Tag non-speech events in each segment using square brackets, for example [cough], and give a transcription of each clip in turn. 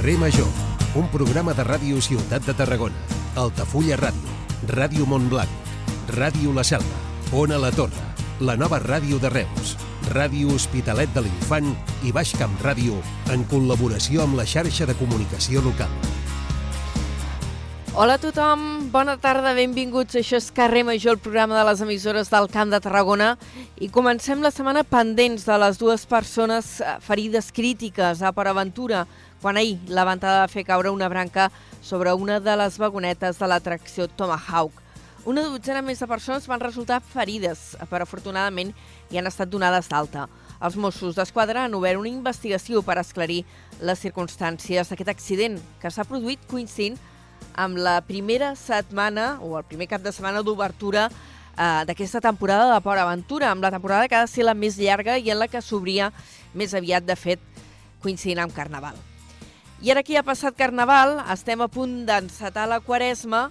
Carrer Major, un programa de ràdio Ciutat de Tarragona, Altafulla Ràdio, Ràdio Montblanc, Ràdio La Selva, Ona La Torre, la nova ràdio de Reus, Ràdio Hospitalet de l'Infant i Baix Camp Ràdio en col·laboració amb la xarxa de comunicació local. Hola a tothom, bona tarda, benvinguts. Això és Carrer Major, el programa de les emissores del Camp de Tarragona. I comencem la setmana pendents de les dues persones eh, ferides crítiques a Port Aventura, quan ahir la ventada va fer caure una branca sobre una de les vagonetes de l'atracció Tomahawk. Una dotzena més de persones van resultar ferides, però afortunadament hi han estat donades d'alta. Els Mossos d'Esquadra han obert una investigació per esclarir les circumstàncies d'aquest accident que s'ha produït coincidint amb la primera setmana o el primer cap de setmana d'obertura eh, d'aquesta temporada de Port Aventura, amb la temporada que ha de ser la més llarga i en la que s'obria més aviat, de fet, coincidint amb Carnaval. I ara que ja ha passat Carnaval, estem a punt d'encetar la Quaresma,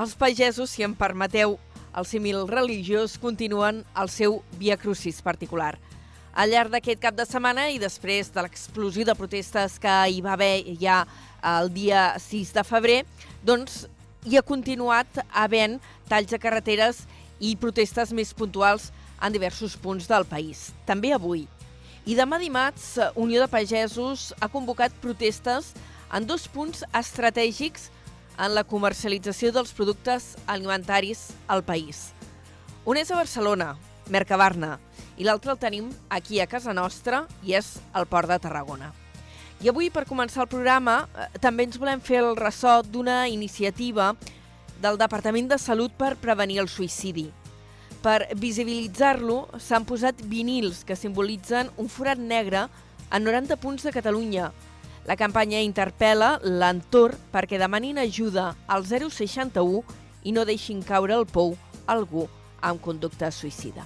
els pagesos, si em permeteu el símil religiós, continuen el seu Via Crucis particular. Al llarg d'aquest cap de setmana i després de l'explosió de protestes que hi va haver ja el dia 6 de febrer, doncs hi ha continuat havent talls de carreteres i protestes més puntuals en diversos punts del país. També avui. I demà dimarts, Unió de Pagesos ha convocat protestes en dos punts estratègics en la comercialització dels productes alimentaris al país. Un és a Barcelona, Mercabarna, i l'altre el tenim aquí a casa nostra i és el Port de Tarragona. I avui, per començar el programa, eh, també ens volem fer el ressò d'una iniciativa del Departament de Salut per prevenir el suïcidi. Per visibilitzar-lo, s'han posat vinils que simbolitzen un forat negre en 90 punts de Catalunya. La campanya interpel·la l'entorn perquè demanin ajuda al 061 i no deixin caure el pou algú amb conducta suïcida.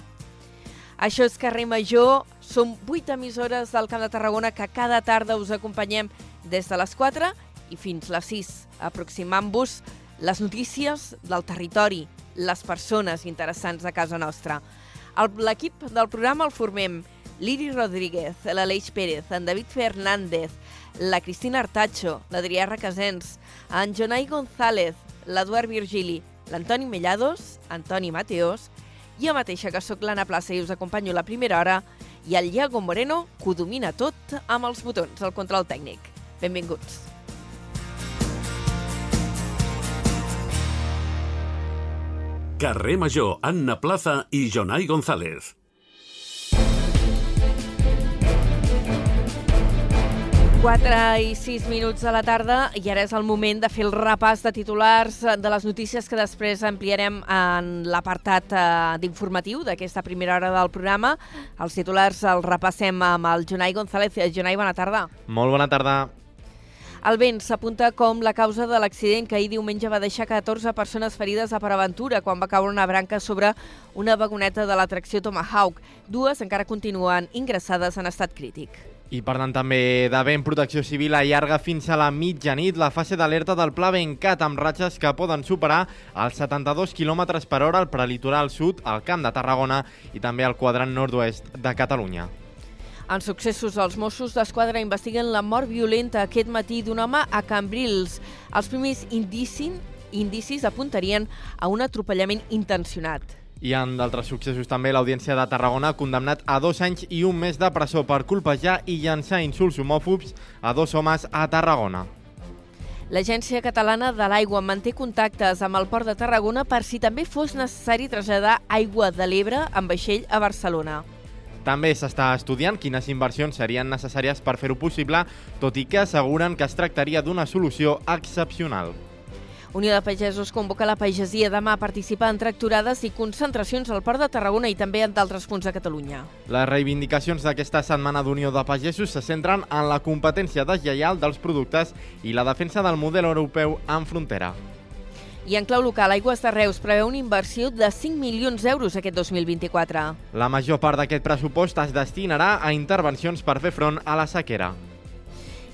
Això és Carrer Major, som vuit emissores del Camp de Tarragona que cada tarda us acompanyem des de les 4 i fins les 6, aproximant-vos les notícies del territori, les persones interessants de casa nostra. L'equip del programa el formem Liri Rodríguez, l'Aleix Pérez, en David Fernández, la Cristina Artacho, l'Adrià Requesens, en Jonai González, l'Eduard Virgili, l'Antoni Mellados, Antoni Mateos, a mateixa que sóc l'Anna Plaça i us acompanyo la primera hora, i el Iago Moreno, que ho domina tot amb els botons, el control tècnic. Benvinguts. Carrer Major, Anna Plaza i Jonai González. Quatre i sis minuts de la tarda i ara és el moment de fer el repàs de titulars de les notícies que després ampliarem en l'apartat eh, d'informatiu d'aquesta primera hora del programa. Els titulars els repassem amb el Jonai González. Jonai, bona tarda. Molt bona tarda. El vent s'apunta com la causa de l'accident que ahir diumenge va deixar 14 persones ferides a Paraventura quan va caure una branca sobre una vagoneta de l'atracció Tomahawk. Dues encara continuen ingressades en estat crític. I per tant també de vent protecció civil allarga fins a la mitjanit la fase d'alerta del Pla Bencat amb ratxes que poden superar els 72 km per hora al prelitoral sud, al Camp de Tarragona i també al quadrant nord-oest de Catalunya. En successos, els Mossos d'Esquadra investiguen la mort violenta aquest matí d'un home a Cambrils. Els primers indicis, indicis apuntarien a un atropellament intencionat. I en d'altres successos també l'Audiència de Tarragona ha condemnat a dos anys i un mes de presó per colpejar i llançar insults homòfobs a dos homes a Tarragona. L'Agència Catalana de l'Aigua manté contactes amb el Port de Tarragona per si també fos necessari traslladar aigua de l'Ebre amb vaixell a Barcelona. També s'està estudiant quines inversions serien necessàries per fer-ho possible, tot i que asseguren que es tractaria d'una solució excepcional. Unió de Pagesos convoca la pagesia demà a participar en tracturades i concentracions al Port de Tarragona i també en d'altres punts de Catalunya. Les reivindicacions d'aquesta setmana d'Unió de Pagesos se centren en la competència deslleial dels productes i la defensa del model europeu en frontera. I en clau local, Aigües de Reus preveu una inversió de 5 milions d'euros aquest 2024. La major part d'aquest pressupost es destinarà a intervencions per fer front a la sequera.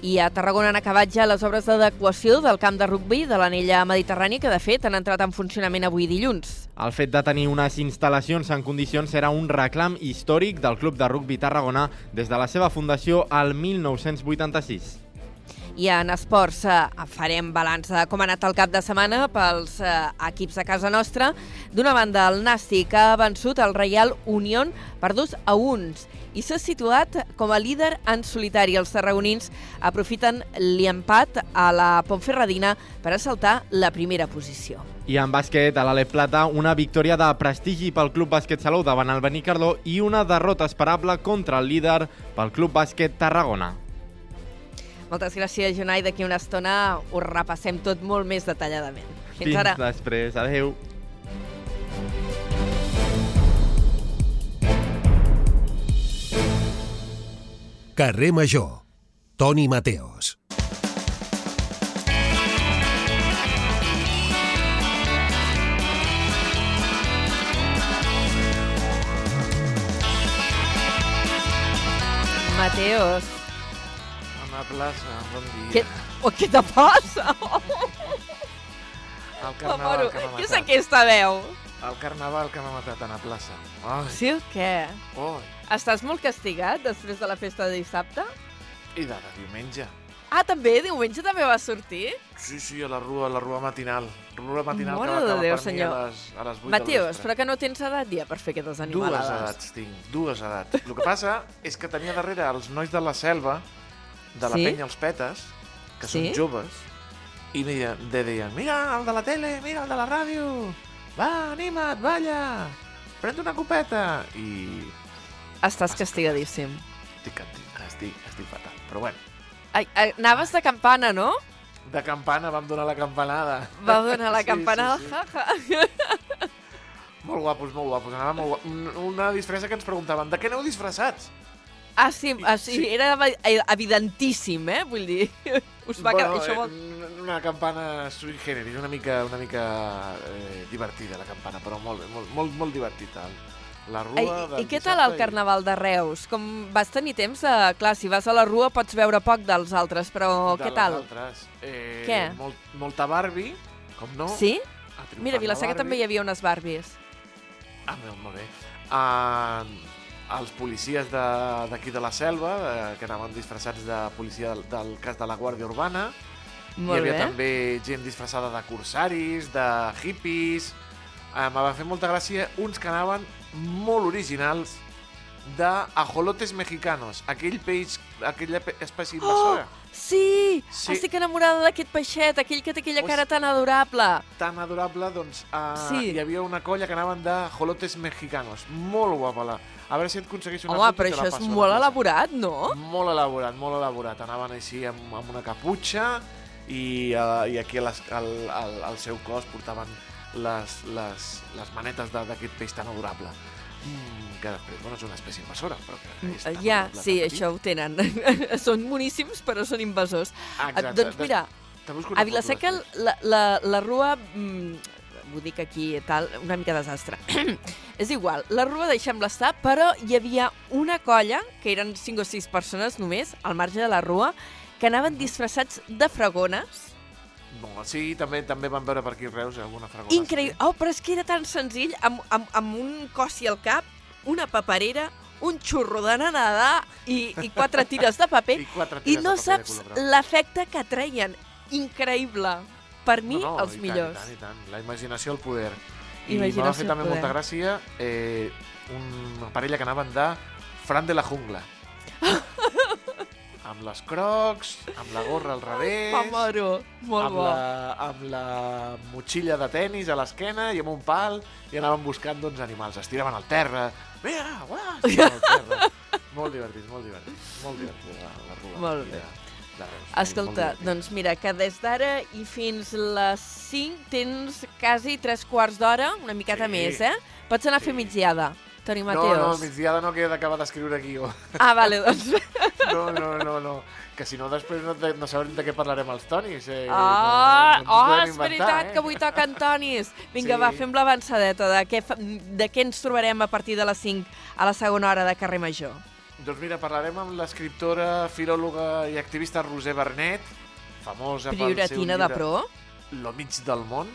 I a Tarragona han acabat ja les obres d'adequació del camp de rugbi de l'anella mediterrània, que de fet han entrat en funcionament avui dilluns. El fet de tenir unes instal·lacions en condicions era un reclam històric del Club de Rugbi Tarragona des de la seva fundació al 1986. I en esports eh, farem balanç de com ha anat el cap de setmana pels eh, equips de casa nostra. D'una banda, el Nàstic ha vençut el Reial Unión per dos a uns i s'ha situat com a líder en solitari. Els tarragonins aprofiten l'empat a la Pontferradina per assaltar la primera posició. I en bàsquet, a l'Alep Plata, una victòria de prestigi pel Club Bàsquet Salou davant el Benicarló i una derrota esperable contra el líder pel Club Bàsquet Tarragona. Moltes gràcies, Jonai. D'aquí una estona ho repassem tot molt més detalladament. Fins, Fins ara. després. Adéu. Carrer Major. Toni Mateos. Mateos, Anna Plaça, bon dia. què, oh, què te passa? [laughs] El carnaval que m'ha què és matat. aquesta veu? El carnaval que m'ha matat, Anna Plaça. Ai, Sí o què? oi. Estàs molt castigat després de la festa de dissabte? I de, de diumenge. Ah, també? Diumenge també va sortir? Sí, sí, a la rua, a la rua matinal. Rua matinal Mare que va acabar Déu, per senyor. mi a les, a les 8 Mateos, de però que no tens edat ja per fer aquestes Dues animalades. edats tinc, dues edats. El que passa és que tenia darrere els nois de la selva, de la Sí? penya Els Petes, que Sí? són joves, i deien, de deien, mira, el de la tele, mira, el de la ràdio, va, anima't, balla, pren una copeta. I Estàs castigadíssim. estic, estic, estic fatal. Però bueno, Ai, anaves de campana, no? de campana vam donar la campanada. Va donar la [laughs] Sí, campanada, sí, sí. ja, ja. Molt guapos, molt guapos. Anava molt guapos. Un- Una disfressa que ens preguntaven, de què aneu disfressats? Ah, sí, ah, sí, Sí. era evi- evidentíssim, eh? Vull dir, [laughs] us va quedar... Això vol... eh, una campana sui generis, una mica, una mica eh, divertida la campana, però molt, molt, molt, molt divertida. La rua del I què tal el Carnaval de Reus? Com vas tenir temps de... Clar, si vas a la rua pots veure poc dels altres, però de què tal? Altres. Eh, Què? Molt, molta Barbie, com no? Sí? Mira, a la Vilaseca també hi havia unes Barbies. Ah, molt, molt bé. Uh, els policies de- d'aquí de, de la selva, eh, que anaven disfressats de policia del, del cas de la Guàrdia Urbana. Molt Hi havia bé. també gent disfressada de corsaris, de hippies... Eh, me va fer molta gràcia uns que anaven molt originals de ajolotes mexicanos, aquell peix, aquella espècie invasora. Sí! Sí. Estic enamorada d'aquest peixet, aquell que té aquella cara tan adorable. Tan adorable, doncs uh, Sí. hi havia una colla que anaven de ajolotes mexicanos. Molt guapa la. A veure si et aconsegueixo una Home, foto però això és molt elaborat, no? Molt elaborat, molt elaborat. Anaven així amb, amb una caputxa i, uh, i aquí a les, al, al, al seu cos portaven les, les, les manetes d'aquest peix tan adorable. Mm, que després, bueno, és una espècie invasora, però que és Mm, Ja, sí, petit. això ho tenen. [laughs] són moníssims, però són invasors. Ah, Eh, doncs mira, a Vilaseca la, la, la rua... Mm, ho dic aquí i tal, una mica desastre. [clears throat] és igual, la rua deixem-la estar, però hi havia una colla, que eren 5 o 6 persones només, al marge de la rua, que anaven disfressats de fragones. No, sí, també també vam veure per aquí Reus alguna fragona. Increïble. Oh, però és que era tan senzill, amb, amb, amb un cossi al cap, una paperera, un xurro de nedar i, i quatre tires de paper. I [laughs] quatre I tires no de paper saps l'efecte que treien. Increïble. Per mi, no, no, els i millors. Tant, i tant, i tant. La imaginació al poder. I Imaginació m'ha fet també poder. molta gràcia eh, una parella que anaven de Fran de la Jungla. [laughs] amb les crocs, amb la gorra al revés, Oh, moro. Molt amb bo. la, amb la motxilla de tennis a l'esquena i amb un pal i anaven buscant doncs, animals. Es tiraven al terra. Uah, tiraven al terra. molt divertits, molt divertits. Molt divertits, la, la rua. Molt bé. De, de Reus. Escolta, divertit. doncs mira, que des d'ara i fins les 5 tens quasi 3 quarts d'hora, una miqueta Sí. més, eh? Pots anar a fer Sí. migdiada, Toni No, Mateos. no, migdiada no queda d'acabar d'escriure guió. Ah, vale, doncs... [laughs] No, no, no, no. Que si no després no, no sabrem de què parlarem els tonis. Eh? Ah, no, no, oh, és inventar, veritat eh? que avui toca Antonis. Vinga, Sí. va, fem l'avançadeta de, què fa, de què ens trobarem a partir de les 5 a la segona hora de Carrer Major. Doncs mira, parlarem amb l'escriptora, filòloga i activista Roser Bernet, famosa pel seu Prioratina llibre de pro. Lo mig del món.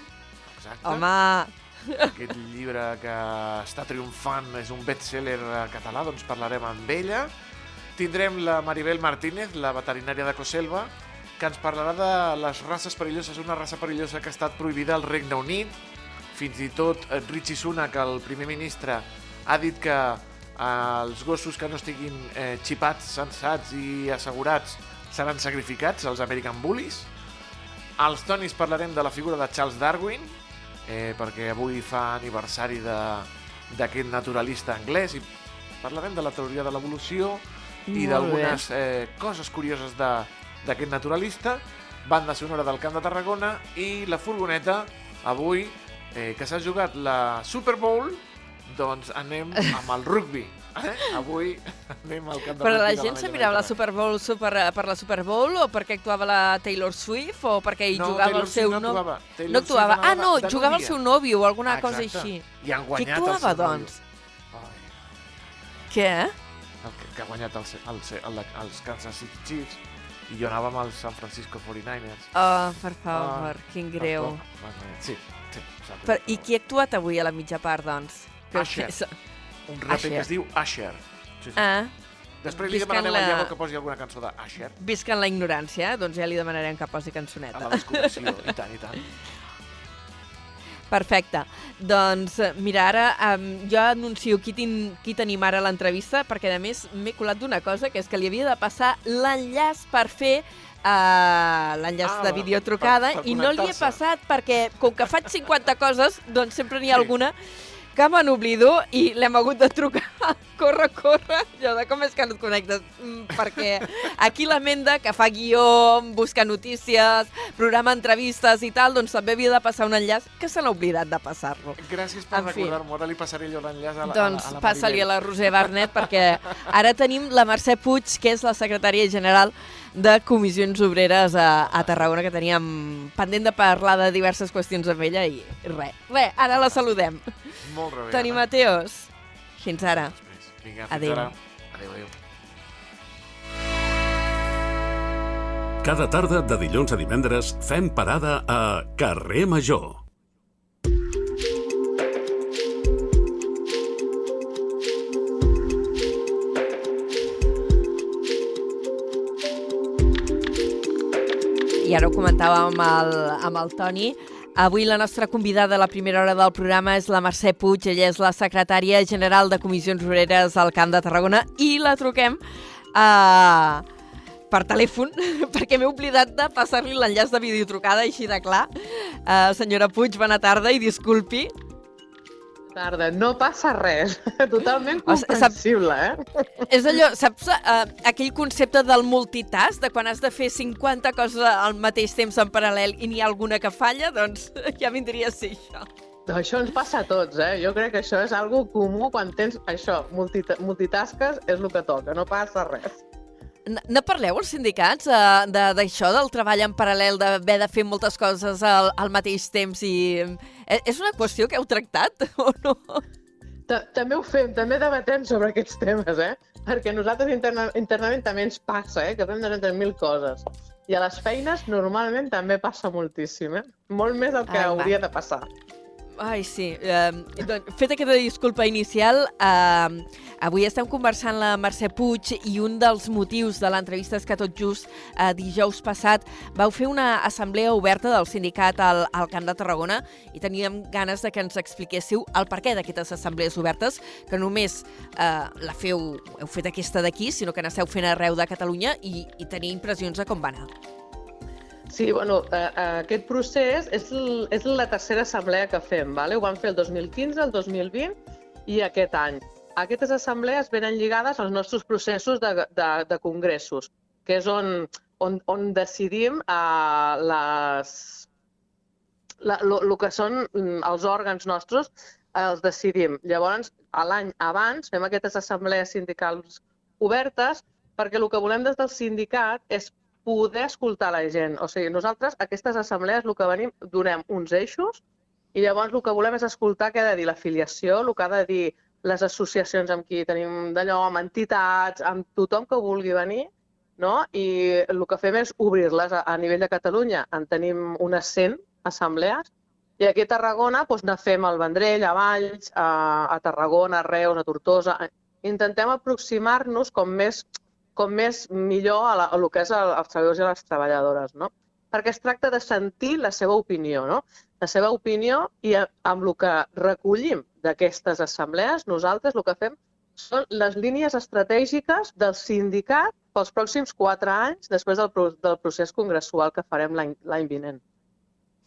Exacte. Home, Aquest llibre que està triomfant, és un best-seller eh, català, doncs parlarem amb ella. Tindrem la Maribel Martínez, la veterinària de Coselva, que ens parlarà de les races perilloses, una raça perillosa que ha estat prohibida al Regne Unit. Fins i tot Richie Sunak, el primer ministre, ha dit que eh, els gossos que no estiguin eh, xipats, sensats i assegurats seran sacrificats, els American Bullies. Als Tonis parlarem de la figura de Charles Darwin, eh, perquè avui fa aniversari d'aquest naturalista anglès i parlarem de la teoria de l'evolució i d'algunes eh, coses curioses de- d'aquest naturalista, banda sonora del Camp de Tarragona i la furgoneta, avui, eh, que s'ha jugat la Super Bowl, doncs anem [laughs] amb el rugby. Eh? Avui anem al Camp de Però la gent se mirava la. Super Bowl super, per la Super Bowl o perquè actuava la Taylor Swift o perquè hi No, jugava Taylor el seu no no- actuava. Taylor No actuava. Ah, no, jugava el seu nòvio o alguna Ah, cosa exacte. així. I han Qui guanyat el actuava, seu nòvio. doncs? Ai, Què? El que, que ha guanyat el, el, el, els Kansas City Chiefs i jo anava amb els San Francisco 49ers. Oh, per favor, quin greu. Ah, va, Sí, sí. sap Per. I qui ha actuat avui a la mitja part, doncs? És- Un raper que es diu Usher. Sí, sí. Ah, Després li demanarem la- al Iago que posi alguna cançó visca en la ignorància, eh? doncs ja li demanarem que posi a la cançoneta. desconnexió. I tant, i tant. [laughs] Perfecte. Doncs, eh, mira, ara um, jo anuncio qui, tin, qui tenim ara a l'entrevista, perquè, a més, m'he colat d'una cosa, que és que li havia de passar l'enllaç per fer uh, l'enllaç Ah, de videotrucada per- per i no li he passat perquè, com que faig 50 coses, doncs sempre n'hi ha Sí. alguna que me n'oblido i l'hem hagut de trucar. [laughs] corre, corre. Jo de com és que no et connectes? Mm, perquè aquí la Menda, que fa guió, busca notícies, programa entrevistes i tal, doncs també havia de passar un enllaç que se n'ha oblidat de passar-lo. Gràcies per recordar-m'ho. Ara li passaré jo l'enllaç a la, Doncs passa-li a la Roser Barnet perquè ara tenim la Mercè Puig, que és la secretària general de Comissions Obreres a, a Tarragona, que teníem pendent de parlar de diverses qüestions amb ella i res, res, ara la saludem. Molt rebé. Toni Anna. Mateos, fins ara. Vinga, fins Adéu. ara. Adéu, adéu. Cada tarda de dilluns a divendres fem parada a Carrer Major. Ara ho comentàvem amb el, amb el Toni. Avui la nostra convidada a la primera hora del programa és la Mercè Puig, ella és la secretària general de Comissions Obreres al Camp de Tarragona i la truquem uh, per telèfon [laughs] perquè m'he oblidat de passar-li l'enllaç de videotrucada així de clar. Uh, senyora Puig, bona tarda i disculpi. Tarda. No passa res. [laughs] Totalment comprensible, eh? És allò, saps uh, aquell concepte del multitask, de quan has de fer 50 coses al mateix temps en paral·lel i n'hi ha alguna que falla? Doncs [laughs] ja vindria a ser això. No, això ens passa a tots, eh? Jo crec que això és algo comú quan tens això, multita multitasques és el que toca, no passa res. Ne parleu als sindicats eh, de- d'això, del treball en paral·lel, d'haver de fer moltes coses al, al mateix temps i... eh, És una qüestió que heu tractat [laughs] o no? Ta també ho fem, també debatem sobre aquests temes, eh? Perquè a nosaltres interna internament també ens passa, eh? Que fem de mil coses. I a les feines normalment també passa moltíssim, eh? Molt més del que Ai, va. hauria de passar. Ai, sí. Eh, doncs, feta aquesta disculpa inicial, eh, avui estem conversant la Mercè Puig i un dels motius de l'entrevista és que tot just eh, dijous passat vau fer una assemblea oberta del sindicat al, al Camp de Tarragona i teníem ganes de que ens expliquéssiu el perquè d'aquestes assemblees obertes, que només eh, la feu, heu fet aquesta d'aquí, sinó que n'esteu fent arreu de Catalunya i, i tenir impressions de com va anar. Sí, bueno, eh, eh, aquest procés és, és la tercera assemblea que fem, vale? ho vam fer el 2015, el 2020 i aquest any. Aquestes assemblees venen lligades als nostres processos de, de, de congressos, que és on, on, on decidim eh, les, la, lo, que són mm, els òrgans nostres, els decidim. Llavors, l'any abans fem aquestes assemblees sindicals obertes perquè el que volem des del sindicat és poder escoltar la gent. O sigui, nosaltres, aquestes assemblees, el que venim, donem uns eixos i llavors el que volem és escoltar què ha de dir l'afiliació, el que ha de dir les associacions amb qui tenim d'allò, amb entitats, amb tothom que vulgui venir, no? i el que fem és obrir-les a, a nivell de Catalunya. En tenim unes 100 assemblees i aquí a Tarragona doncs, ne fem al Vendrell, a Valls, a, a Tarragona, a Reus, a Tortosa. Intentem aproximar-nos com més com més millor a, la, a el que és els treballadors i les treballadores, no? Perquè es tracta de sentir la seva opinió, no? La seva opinió i a- amb el que recollim d'aquestes assemblees, nosaltres el que fem són les línies estratègiques del sindicat pels pròxims quatre anys després del, pro- del procés congressual que farem l'any vinent.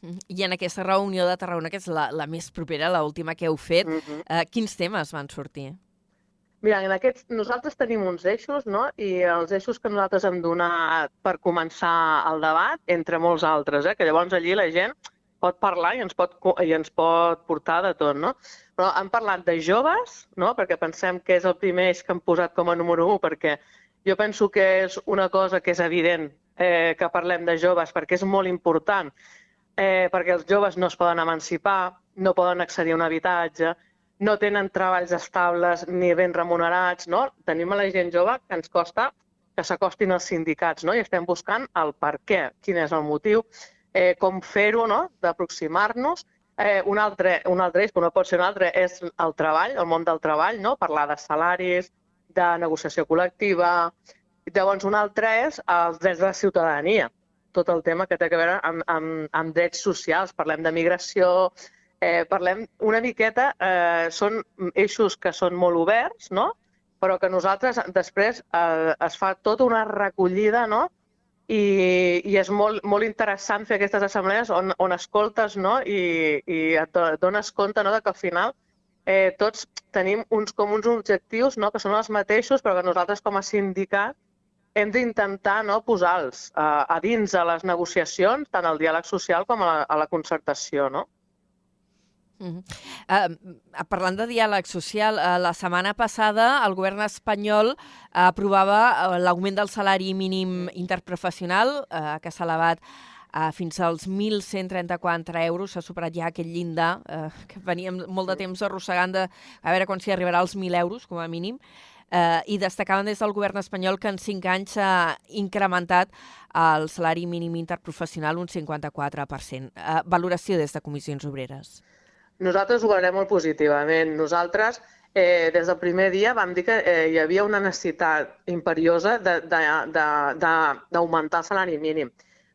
Mm. I en aquesta reunió de Tarragona, que és la, la més propera, la última que heu fet, Mm -hmm. eh, quins temes van sortir? Mira, en aquests, nosaltres tenim uns eixos, no? I els eixos que nosaltres hem donat per començar el debat, entre molts altres, eh? que llavors allí la gent pot parlar i ens pot, i ens pot portar de tot, no? Però han parlat de joves, no? Perquè pensem que és el primer eix que han posat com a número 1, perquè jo penso que és una cosa que és evident eh, que parlem de joves, perquè és molt important, eh, perquè els joves no es poden emancipar, no poden accedir a un habitatge, no tenen treballs estables ni ben remunerats, no? Tenim a la gent jove que ens costa que s'acostin als sindicats, no? I estem buscant el per què, quin és el motiu, eh, com fer-ho, no? D'aproximar-nos. Eh, un, altre, un altre eix, que no pot ser un altre, és el treball, el món del treball, no? Parlar de salaris, de negociació col·lectiva. Llavors, un altre és els drets de la ciutadania, tot el tema que té a veure amb, amb, amb drets socials. Parlem de migració, eh, parlem una miqueta, eh, són eixos que són molt oberts, no? però que nosaltres després eh, es fa tota una recollida no? I, i és molt, molt interessant fer aquestes assemblees on, on escoltes no? I, i et do- et dones compte no? de que al final eh, tots tenim uns comuns objectius no? que són els mateixos, però que nosaltres com a sindicat hem d'intentar no, posar-los eh, a dins de les negociacions, tant al diàleg social com a la, a la concertació. No? Uh, parlant de diàleg social, uh, la setmana passada el govern espanyol uh, aprovava uh, l'augment del salari mínim interprofessional, uh, que s'ha elevat uh, fins als 1.134 euros. S'ha superat ja aquest llindar uh, que veníem molt de temps arrossegant de a veure quan s'hi arribarà als 1.000 euros, com a mínim. Uh, I destacaven des del govern espanyol que en 5 anys s'ha incrementat el salari mínim interprofessional un 54%. Uh, valoració des de Comissions Obreres. Nosaltres ho veurem molt positivament. Nosaltres, eh, des del primer dia, vam dir que eh, hi havia una necessitat imperiosa d'augmentar el salari mínim.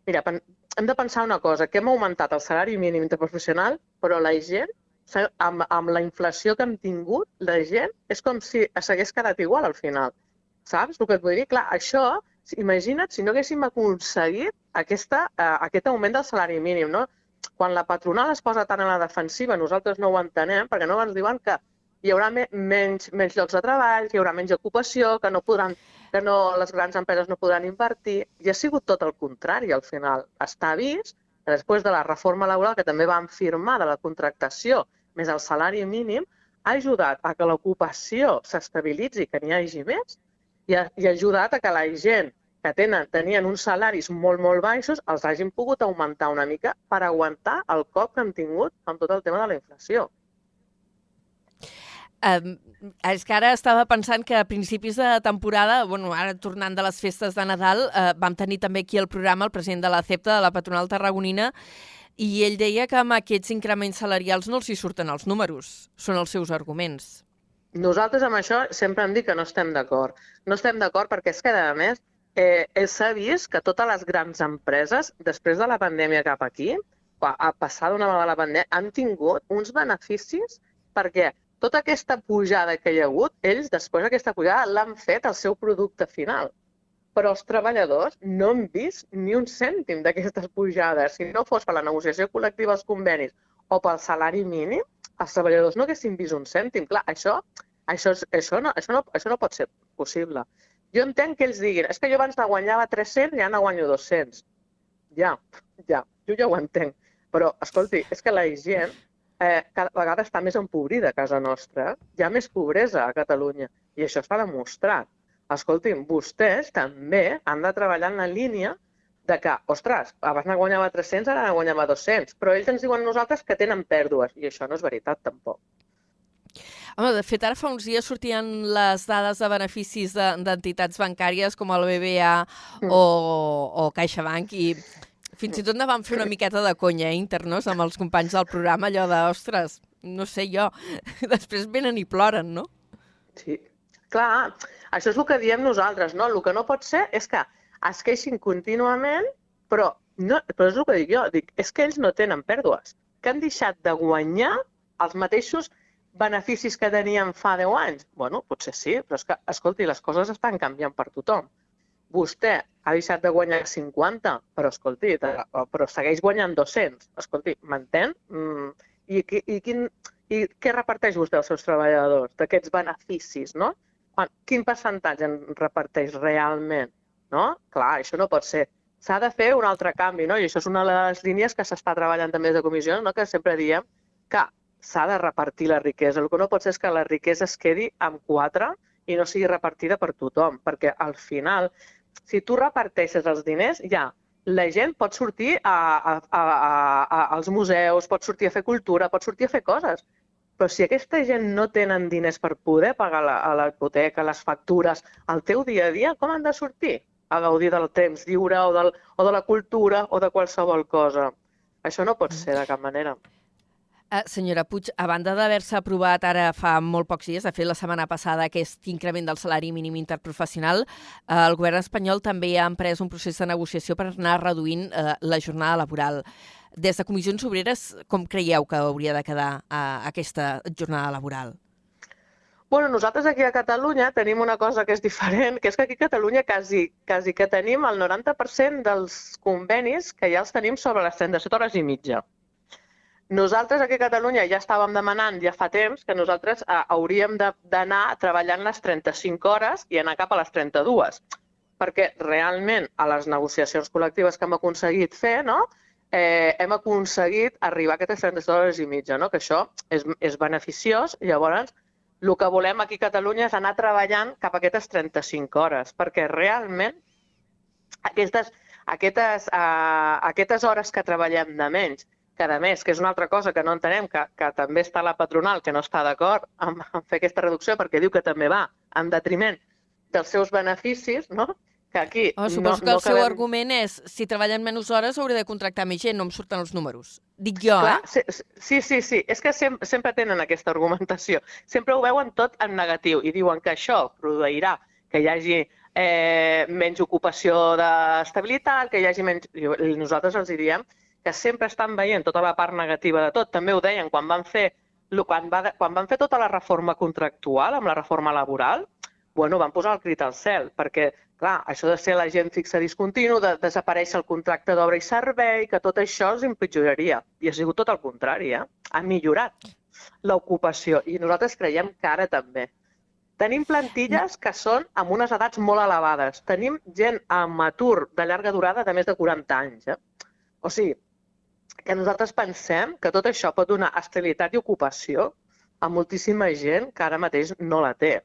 Mira, hem de pensar una cosa, que hem augmentat el salari mínim interprofessional, però la gent, amb, amb la inflació que hem tingut, la gent és com si s'hagués quedat igual al final. Saps el que et vull dir? Clar, això, imagina't si no haguéssim aconseguit aquesta, eh, aquest augment del salari mínim, no? Quan la patronal es posa tant a la defensiva, nosaltres no ho entenem, perquè no ens diuen que hi haurà me menys, menys llocs de treball, que hi haurà menys ocupació, que, no podran, que no, les grans empreses no podran invertir. I ha sigut tot el contrari, al final. Està vist que després de la reforma laboral, que també van firmar de la contractació, més el salari mínim, ha ajudat a que l'ocupació s'estabilitzi, que n'hi hagi més, i ha, i ha ajudat a que la gent que tenen, tenien uns salaris molt, molt baixos, els hagin pogut augmentar una mica per aguantar el cop que han tingut amb tot el tema de la inflació. Um, és que ara estava pensant que a principis de temporada, bueno, ara tornant de les festes de Nadal, uh, vam tenir també aquí el programa el president de la CEPTA, de la patronal tarragonina, i ell deia que amb aquests increments salarials no els hi surten els números, són els seus arguments. Nosaltres amb això sempre hem dit que no estem d'acord. No estem d'acord perquè és que, a més, eh, s'ha vist que totes les grans empreses, després de la pandèmia cap aquí, a, passar d'una vegada la pandèmia, han tingut uns beneficis perquè tota aquesta pujada que hi ha hagut, ells després d'aquesta pujada l'han fet al seu producte final. Però els treballadors no han vist ni un cèntim d'aquestes pujades. Si no fos per la negociació col·lectiva als convenis o pel salari mínim, els treballadors no haguessin vist un cèntim. Clar, això, això, això, no, això, no, això no pot ser possible. Jo entenc que ells diguin, és que jo abans guanyava 300 i ara guanyo 200. Ja, ja, jo ja ho entenc. Però, escolti, és que la gent eh, cada vegada està més empobrida a casa nostra. Hi ha més pobresa a Catalunya i això està demostrat. Escolti'm, vostès també han de treballar en la línia de que, ostres, abans ne guanyava 300, ara ne guanyava 200, però ells ens diuen nosaltres que tenen pèrdues, i això no és veritat tampoc. Home, de fet, ara fa uns dies sortien les dades de beneficis de- d'entitats bancàries com el BBA Mm. o, o CaixaBank i fins i tot ne vam fer una miqueta de conya eh, internos amb els companys del programa, allò de, ostres, no sé jo, [laughs] després venen i ploren, no? Sí, clar, això és el que diem nosaltres, no? El que no pot ser és que es queixin contínuament, però, no, però és el que dic jo, dic, és que ells no tenen pèrdues, que han deixat de guanyar els mateixos beneficis que tenien fa 10 anys. Bueno, potser sí, però és que, escolti, les coses estan canviant per tothom. Vostè ha deixat de guanyar 50, però escolti, però segueix guanyant 200. Escolti, m'entén? Mm, i, i, quin, I què reparteix vostè als seus treballadors d'aquests beneficis, no? Quin percentatge en reparteix realment? No? Clar, això no pot ser. S'ha de fer un altre canvi, no? I això és una de les línies que s'està treballant també des de comissió, no? que sempre diem que s'ha de repartir la riquesa. El que no pot ser és que la riquesa es quedi amb quatre i no sigui repartida per tothom, perquè al final, si tu reparteixes els diners, ja, la gent pot sortir a, a, a, a, als museus, pot sortir a fer cultura, pot sortir a fer coses. Però si aquesta gent no tenen diners per poder pagar la hipoteca, les factures, el teu dia a dia, com han de sortir? A gaudir del temps lliure o, del, o de la cultura o de qualsevol cosa. Això no pot ser de cap manera. Uh, senyora Puig, a banda d'haver-se aprovat ara fa molt pocs dies, de fet la setmana passada, aquest increment del salari mínim interprofessional, uh, el govern espanyol també ha emprès un procés de negociació per anar reduint uh, la jornada laboral. Des de Comissions Obreres, com creieu que hauria de quedar uh, aquesta jornada laboral? Bueno, nosaltres aquí a Catalunya tenim una cosa que és diferent, que és que aquí a Catalunya quasi, quasi que tenim el 90% dels convenis que ja els tenim sobre les 37 hores i mitja. Nosaltres aquí a Catalunya ja estàvem demanant ja fa temps que nosaltres eh, hauríem d'anar treballant les 35 hores i anar cap a les 32, perquè realment a les negociacions col·lectives que hem aconseguit fer, no? eh, hem aconseguit arribar a aquestes 32 hores i mitja, no? que això és, és beneficiós. Llavors, el que volem aquí a Catalunya és anar treballant cap a aquestes 35 hores, perquè realment aquestes, aquestes, uh, aquestes hores que treballem de menys que a més, que és una altra cosa que no entenem, que, que també està la patronal que no està d'acord amb, amb fer aquesta reducció perquè diu que també va en detriment dels seus beneficis, no? que aquí... Oh, suposo no, que el no seu quedem... argument és si treballen menys hores hauré de contractar més gent, no em surten els números. Dic jo, Clar, eh? Sí, sí, sí, és que sempre, sempre tenen aquesta argumentació. Sempre ho veuen tot en negatiu i diuen que això produirà que hi hagi eh, menys ocupació d'estabilitat, que hi hagi menys... I nosaltres els diem que sempre estan veient tota la part negativa de tot. També ho deien quan van fer, quan, va, quan van fer tota la reforma contractual, amb la reforma laboral, bueno, van posar el crit al cel, perquè, clar, això de ser l'agent fixa discontinu, de desaparèixer el contracte d'obra i servei, que tot això els empitjoraria. I ha sigut tot el contrari, eh? Ha millorat l'ocupació i nosaltres creiem que ara també. Tenim plantilles que són amb unes edats molt elevades. Tenim gent amb atur de llarga durada de més de 40 anys. Eh? O sigui, que nosaltres pensem que tot això pot donar estabilitat i ocupació a moltíssima gent que ara mateix no la té.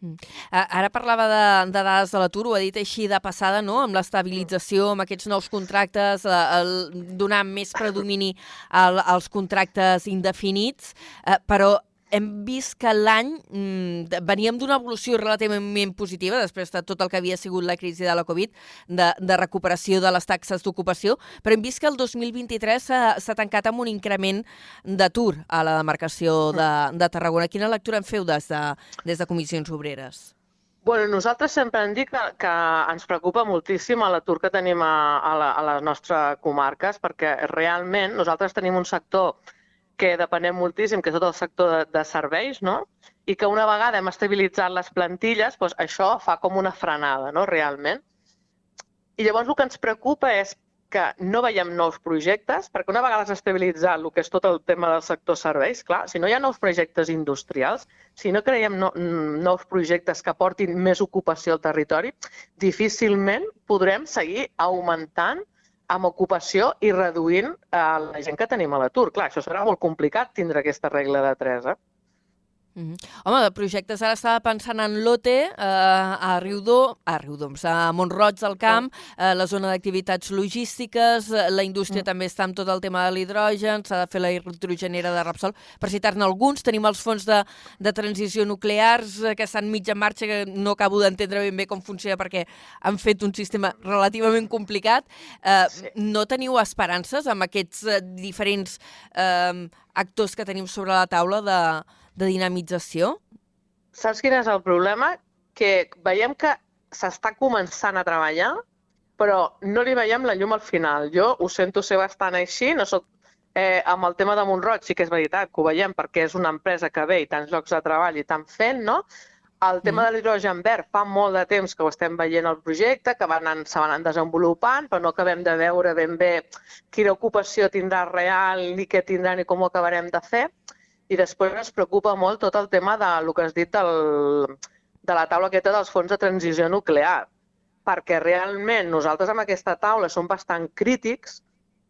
Mm. Ara parlava de, de dades de l'atur, ho ha dit així de passada, no? amb l'estabilització, amb aquests nous contractes, eh, el, donar més predomini al, als contractes indefinits, eh, però hem vist que l'any mm, veníem d'una evolució relativament positiva després de tot el que havia sigut la crisi de la Covid, de, de recuperació de les taxes d'ocupació, però hem vist que el 2023 s'ha tancat amb un increment d'atur a la demarcació de, de Tarragona. Quina lectura en feu des de, des de Comissions Obreres? Bueno, nosaltres sempre hem dit que, que ens preocupa moltíssim l'atur que tenim a, a, la, a les nostres comarques, perquè realment nosaltres tenim un sector que depenem moltíssim, que és tot el sector de, de serveis, no? i que una vegada hem estabilitzat les plantilles, doncs això fa com una frenada, no? realment. I llavors el que ens preocupa és que no veiem nous projectes, perquè una vegada s'ha estabilitzat el que és tot el tema del sector serveis, clar, si no hi ha nous projectes industrials, si no creiem no, nous projectes que portin més ocupació al territori, difícilment podrem seguir augmentant amb ocupació i reduint eh, la gent que tenim a l'atur. Clar, això serà molt complicat tindre aquesta regla de 3, eh? Mm -hmm. Home, de projectes ara estava pensant en l'OTE, eh, a Riudor, a Riudoms, a Montroig del Camp, eh, la zona d'activitats logístiques, eh, la indústria mm. també està amb tot el tema de l'hidrogen, s'ha de fer la hidrogenera de Repsol. Per citar-ne alguns, tenim els fons de, de transició nuclears eh, que estan mig en marxa, que no acabo d'entendre ben bé com funciona perquè han fet un sistema relativament complicat. Eh, sí. No teniu esperances amb aquests eh, diferents eh, actors que tenim sobre la taula de de dinamització? saps quin és el problema? Que veiem que s'està començant a treballar, però no li veiem la llum al final. Jo ho sento ser bastant així, no soc Eh, amb el tema de Montroig sí que és veritat que ho veiem perquè és una empresa que ve i tants llocs de treball i tant fent, no? El tema de l'hidrogen verd fa molt de temps que ho estem veient al projecte, que van, se van desenvolupant, però no acabem de veure ben bé quina ocupació tindrà real, ni què tindrà, ni com ho acabarem de fer. I després ens preocupa molt tot el tema de lo que has dit del, de la taula aquesta dels fons de transició nuclear, perquè realment nosaltres amb aquesta taula som bastant crítics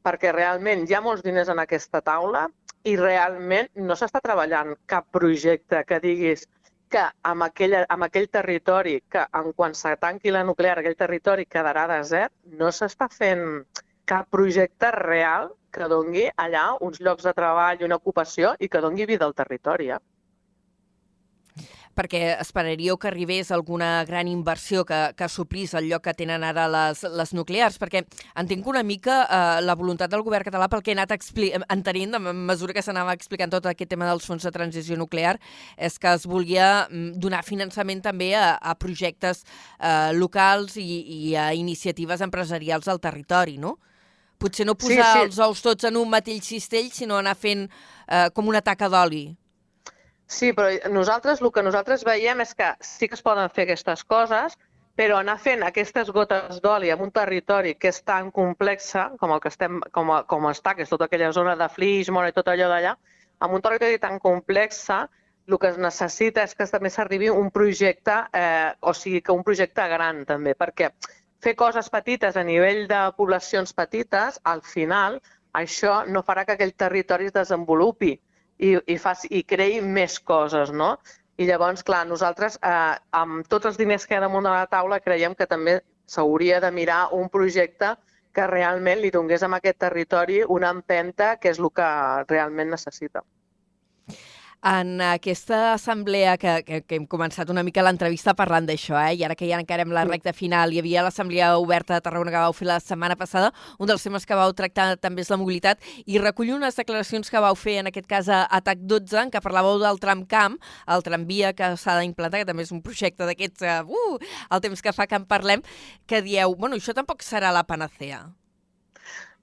perquè realment hi ha molts diners en aquesta taula i realment no s'està treballant cap projecte que diguis que amb aquell, amb aquell territori, que en quan se tanqui la nuclear, aquell territori quedarà desert, no s'està fent cap projecte real que dongui allà uns llocs de treball una ocupació i que dongui vida al territori. Eh? perquè esperaríeu que arribés alguna gran inversió que, que suplís el lloc que tenen ara les, les nuclears, perquè entenc una mica eh, la voluntat del govern català pel que he anat entenent a mesura que s'anava explicant tot aquest tema dels fons de transició nuclear, és que es volia mm, donar finançament també a, a projectes eh, locals i, i a iniciatives empresarials al territori, no? Potser no posar sí, sí. els ous tots en un mateix cistell, sinó anar fent eh, com una taca d'oli. Sí, però nosaltres, el que nosaltres veiem és que sí que es poden fer aquestes coses, però anar fent aquestes gotes d'oli en un territori que és tan complexa com el que estem, com, a, com està, que és tota aquella zona de Flixmon i tot allò d'allà, en un territori tan complexa, el que es necessita és que també s'arribi un projecte, eh, o sigui, que un projecte gran també, perquè fer coses petites a nivell de poblacions petites, al final, això no farà que aquell territori es desenvolupi i, i, faci, i creï més coses, no? I llavors, clar, nosaltres, eh, amb tots els diners que hi ha damunt de la taula, creiem que també s'hauria de mirar un projecte que realment li donés a aquest territori una empenta que és el que realment necessita. En aquesta assemblea que, que, que hem començat una mica l'entrevista parlant d'això, eh? i ara que ja encarem la recta final, hi havia l'assemblea oberta de Tarragona que vau fer la setmana passada, un dels temes que vau tractar també és la mobilitat, i recollir unes declaracions que vau fer, en aquest cas a ATAC 12, en què parlàveu del tramcamp, el tramvia que s'ha d'implantar, que també és un projecte d'aquests, uh, uh, el temps que fa que en parlem, que dieu, bueno, això tampoc serà la panacea.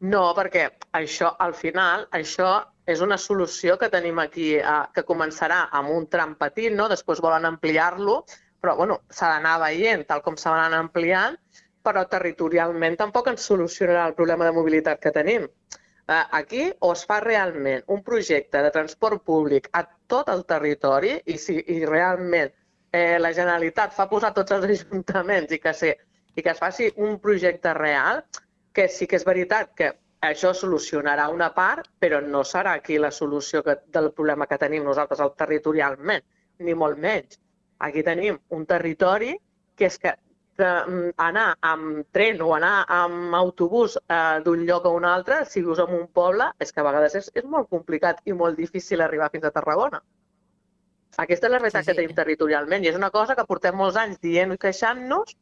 No, perquè això, al final, això és una solució que tenim aquí, eh, que començarà amb un tram petit, no? després volen ampliar-lo, però bueno, s'ha d'anar veient tal com se van ampliant, però territorialment tampoc ens solucionarà el problema de mobilitat que tenim. Eh, aquí o es fa realment un projecte de transport públic a tot el territori i si i realment eh, la Generalitat fa posar tots els [laughs] ajuntaments i que, se, i que es faci un projecte real, que sí que és veritat que això solucionarà una part, però no serà aquí la solució que, del problema que tenim nosaltres al territorialment, ni molt menys. Aquí tenim un territori que és que que mm, anar amb tren o anar amb autobús eh, d'un lloc a un altre, si vius en un poble, és que a vegades és, és molt complicat i molt difícil arribar fins a Tarragona. Aquesta és la realitat sí, sí. que tenim territorialment i és una cosa que portem molts anys dient i queixant-nos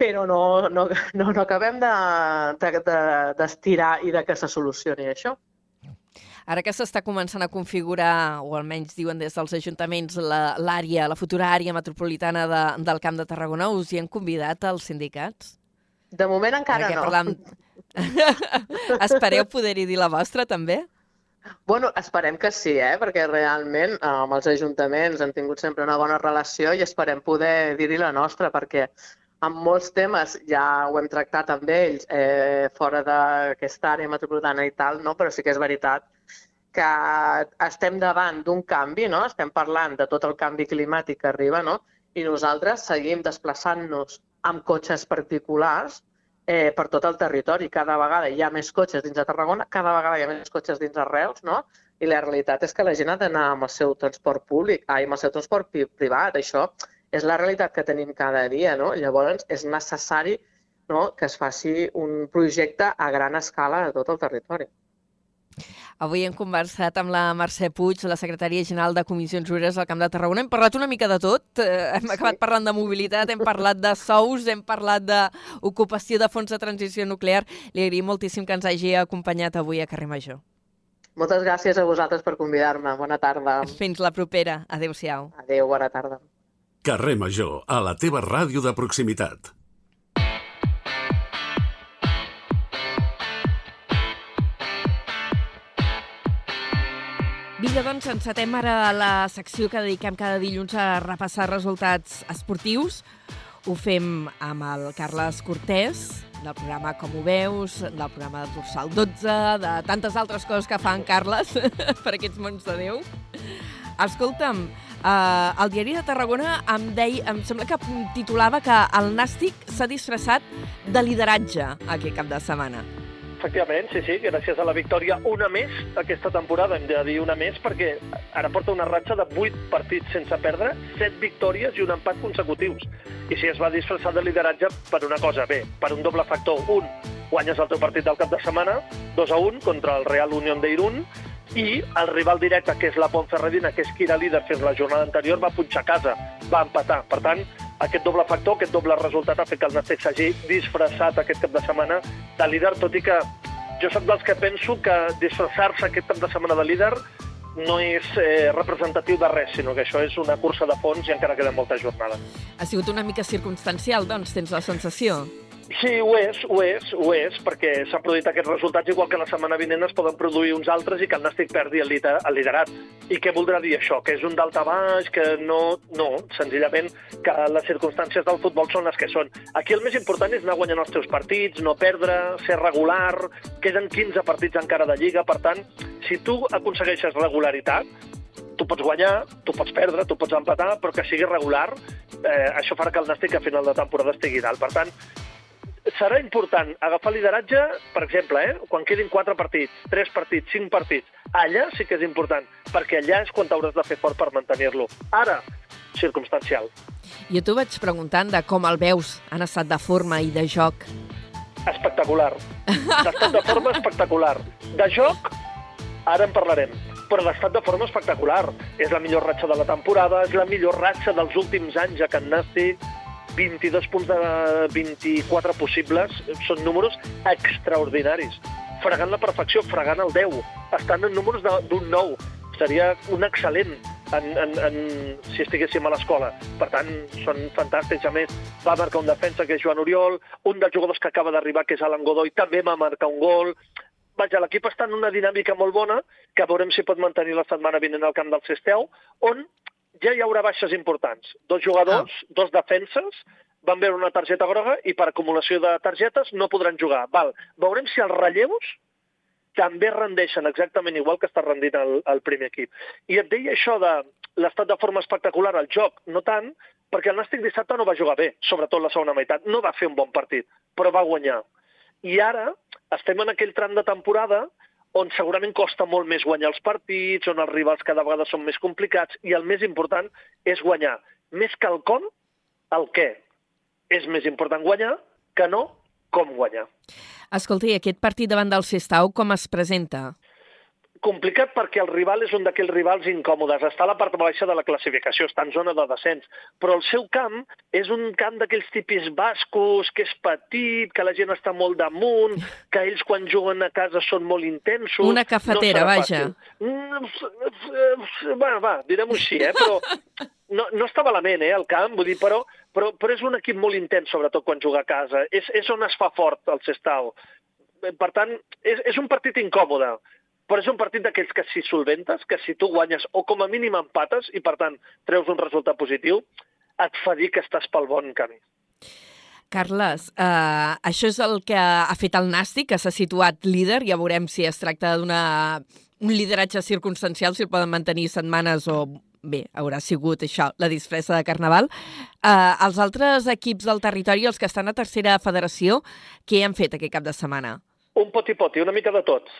però no, no, no, no acabem d'estirar de, de, de i de que se solucioni això. Ara que s'està començant a configurar, o almenys diuen des dels ajuntaments, l'àrea, la, la futura àrea metropolitana de, del Camp de Tarragona, us hi han convidat els sindicats? De moment encara no. Parlam... [laughs] Espereu poder-hi dir la vostra, també? Bueno, esperem que sí, eh? perquè realment eh, amb els ajuntaments hem tingut sempre una bona relació i esperem poder dir-hi la nostra, perquè amb molts temes ja ho hem tractat amb ells eh, fora d'aquesta àrea metropolitana i tal, no? però sí que és veritat que estem davant d'un canvi, no? estem parlant de tot el canvi climàtic que arriba, no? i nosaltres seguim desplaçant-nos amb cotxes particulars eh, per tot el territori. Cada vegada hi ha més cotxes dins de Tarragona, cada vegada hi ha més cotxes dins de Reus, no? i la realitat és que la gent ha d'anar amb el seu transport públic, ai, amb el seu transport privat. Això és la realitat que tenim cada dia, no? Llavors és necessari no, que es faci un projecte a gran escala a tot el territori. Avui hem conversat amb la Mercè Puig, la secretària general de Comissions Obreres al Camp de Tarragona. Hem parlat una mica de tot. Eh, hem sí. acabat parlant de mobilitat, hem parlat de sous, hem parlat d'ocupació de fons de transició nuclear. Li agraïm moltíssim que ens hagi acompanyat avui a Carrer Major. Moltes gràcies a vosaltres per convidar-me. Bona tarda. Fins la propera. Adéu-siau. Adéu, bona tarda. Carrer Major, a la teva ràdio de proximitat. Vinga, doncs, encetem ara la secció que dediquem cada dilluns a repassar resultats esportius. Ho fem amb el Carles Cortés, del programa Com ho veus, del programa de Dorsal 12, de tantes altres coses que fa en Carles [laughs] per aquests mons de Déu. Escolta'm, eh, el diari de Tarragona em, deia, em sembla que titulava que el Nàstic s'ha disfressat de lideratge aquest cap de setmana. Efectivament, sí, sí, gràcies a la victòria una més aquesta temporada, hem de dir una més, perquè ara porta una ratxa de 8 partits sense perdre, 7 victòries i un empat consecutius. I si es va disfressar de lideratge per una cosa, bé, per un doble factor. Un, guanyes el teu partit del cap de setmana, 2 a 1 contra el Real Unión de Irún, i el rival directe, que és la Pontferradina, que és qui era líder fins la jornada anterior, va punxar a casa, va empatar. Per tant, aquest doble factor, aquest doble resultat ha fet que el Nàstic s'hagi disfressat aquest cap de setmana de líder, tot i que jo sóc dels que penso que disfressar-se aquest cap de setmana de líder no és eh, representatiu de res, sinó que això és una cursa de fons i encara queda molta jornada. Ha sigut una mica circumstancial, doncs, tens la sensació? Sí, ho és, ho és, ho és, perquè s'han produït aquests resultats, igual que la setmana vinent es poden produir uns altres i que el Nàstic perdi el, el liderat. I què voldrà dir això? Que és un dalta baix, que no... No, senzillament que les circumstàncies del futbol són les que són. Aquí el més important és anar guanyant els teus partits, no perdre, ser regular, queden 15 partits encara de Lliga, per tant, si tu aconsegueixes regularitat, tu pots guanyar, tu pots perdre, tu pots empatar, però que sigui regular, eh, això farà que el Nàstic a final de temporada estigui dalt. Per tant, serà important agafar lideratge, per exemple, eh, quan quedin 4 partits, 3 partits, 5 partits. Allà sí que és important, perquè allà és quan t'hauràs de fer fort per mantenir-lo. Ara, circumstancial. Jo t'ho vaig preguntant de com el veus en estat de forma i de joc. Espectacular. D'estat de forma espectacular. De joc, ara en parlarem però d'estat de forma espectacular. És la millor ratxa de la temporada, és la millor ratxa dels últims anys a Can Nàstic, 22 punts de 24 possibles són números extraordinaris. Fregant la perfecció, fregant el 10. Estan en números d'un 9. Seria un excel·lent en, en, en, si estiguéssim a l'escola. Per tant, són fantàstics. A més, va marcar un defensa, que és Joan Oriol, un dels jugadors que acaba d'arribar, que és Alan Godoy, també va marcar un gol. Vaja, l'equip està en una dinàmica molt bona, que veurem si pot mantenir la setmana vinent al camp del Cesteu, on ja hi haurà baixes importants. Dos jugadors, ah. dos defenses, van veure una targeta groga i per acumulació de targetes no podran jugar. Val. Veurem si els relleus també rendeixen exactament igual que està rendint el, el primer equip. I et deia això de l'estat de forma espectacular al joc, no tant, perquè el Nàstic dissabte no va jugar bé, sobretot la segona meitat. No va fer un bon partit, però va guanyar. I ara estem en aquell tram de temporada on segurament costa molt més guanyar els partits, on els rivals cada vegada són més complicats, i el més important és guanyar. Més que el com, el què. És més important guanyar que no com guanyar. Escolta, i aquest partit davant del Sestau com es presenta? Complicat perquè el rival és un d'aquells rivals incòmodes. Està a la part baixa de la classificació, està en zona de descens. Però el seu camp és un camp d'aquells tipis bascos, que és petit, que la gent està molt damunt, que ells quan juguen a casa són molt intensos... Una cafetera, no vaja. Mm, va, va, direm-ho així, eh? Però [laughs] no, no està malament, eh, el camp, vull dir, però, però, però és un equip molt intens, sobretot quan juga a casa. És, és on es fa fort el Sestau. Per tant, és, és un partit incòmode però és un partit d'aquells que si solventes, que si tu guanyes o com a mínim empates i per tant treus un resultat positiu, et fa dir que estàs pel bon camí. Carles, eh, això és el que ha fet el Nàstic, que s'ha situat líder. Ja veurem si es tracta d'un lideratge circumstancial, si el poden mantenir setmanes o bé, haurà sigut això, la disfressa de Carnaval. Eh, els altres equips del territori, els que estan a tercera federació, què han fet aquest cap de setmana? Un poti-poti, una mica de tots.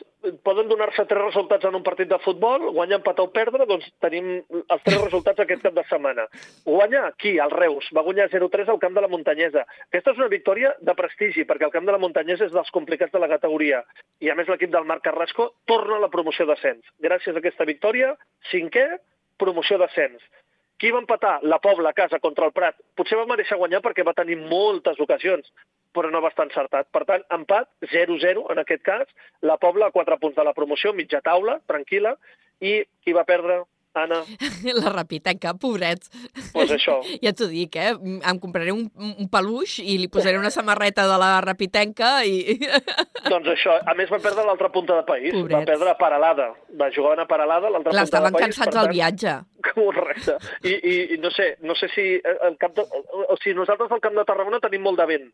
Poden donar-se tres resultats en un partit de futbol, guanyar, empatar o perdre, doncs tenim els tres resultats aquest cap de setmana. Guanya aquí, al Reus, va guanyar 0-3 al camp de la Muntanyesa. Aquesta és una victòria de prestigi, perquè el camp de la Muntanyesa és dels complicats de la categoria. I a més l'equip del Marc Carrasco torna a la promoció d'ascens. Gràcies a aquesta victòria, cinquè, promoció d'ascens. Qui va empatar? La Pobla a casa contra el Prat. Potser va mereixer guanyar perquè va tenir moltes ocasions, però no va estar encertat. Per tant, empat, 0-0 en aquest cas, la Pobla a 4 punts de la promoció, mitja taula, tranquil·la, i qui va perdre? Anna, [laughs] La rapitenca, pobrets. doncs això. [laughs] Ja t'ho dic, eh? Em compraré un, un peluix i li posaré una samarreta de la rapitenca i... [laughs] Doncs això, a més va perdre l'altra punta de país, va Pobrets. perdre a Paralada, va jugar a Paralada, l'altra punta de país. cansats per del tant, viatge. Correcte. I, i, i no sé, no sé si el camp de, o sigui, nosaltres al Camp de Tarragona tenim molt de vent.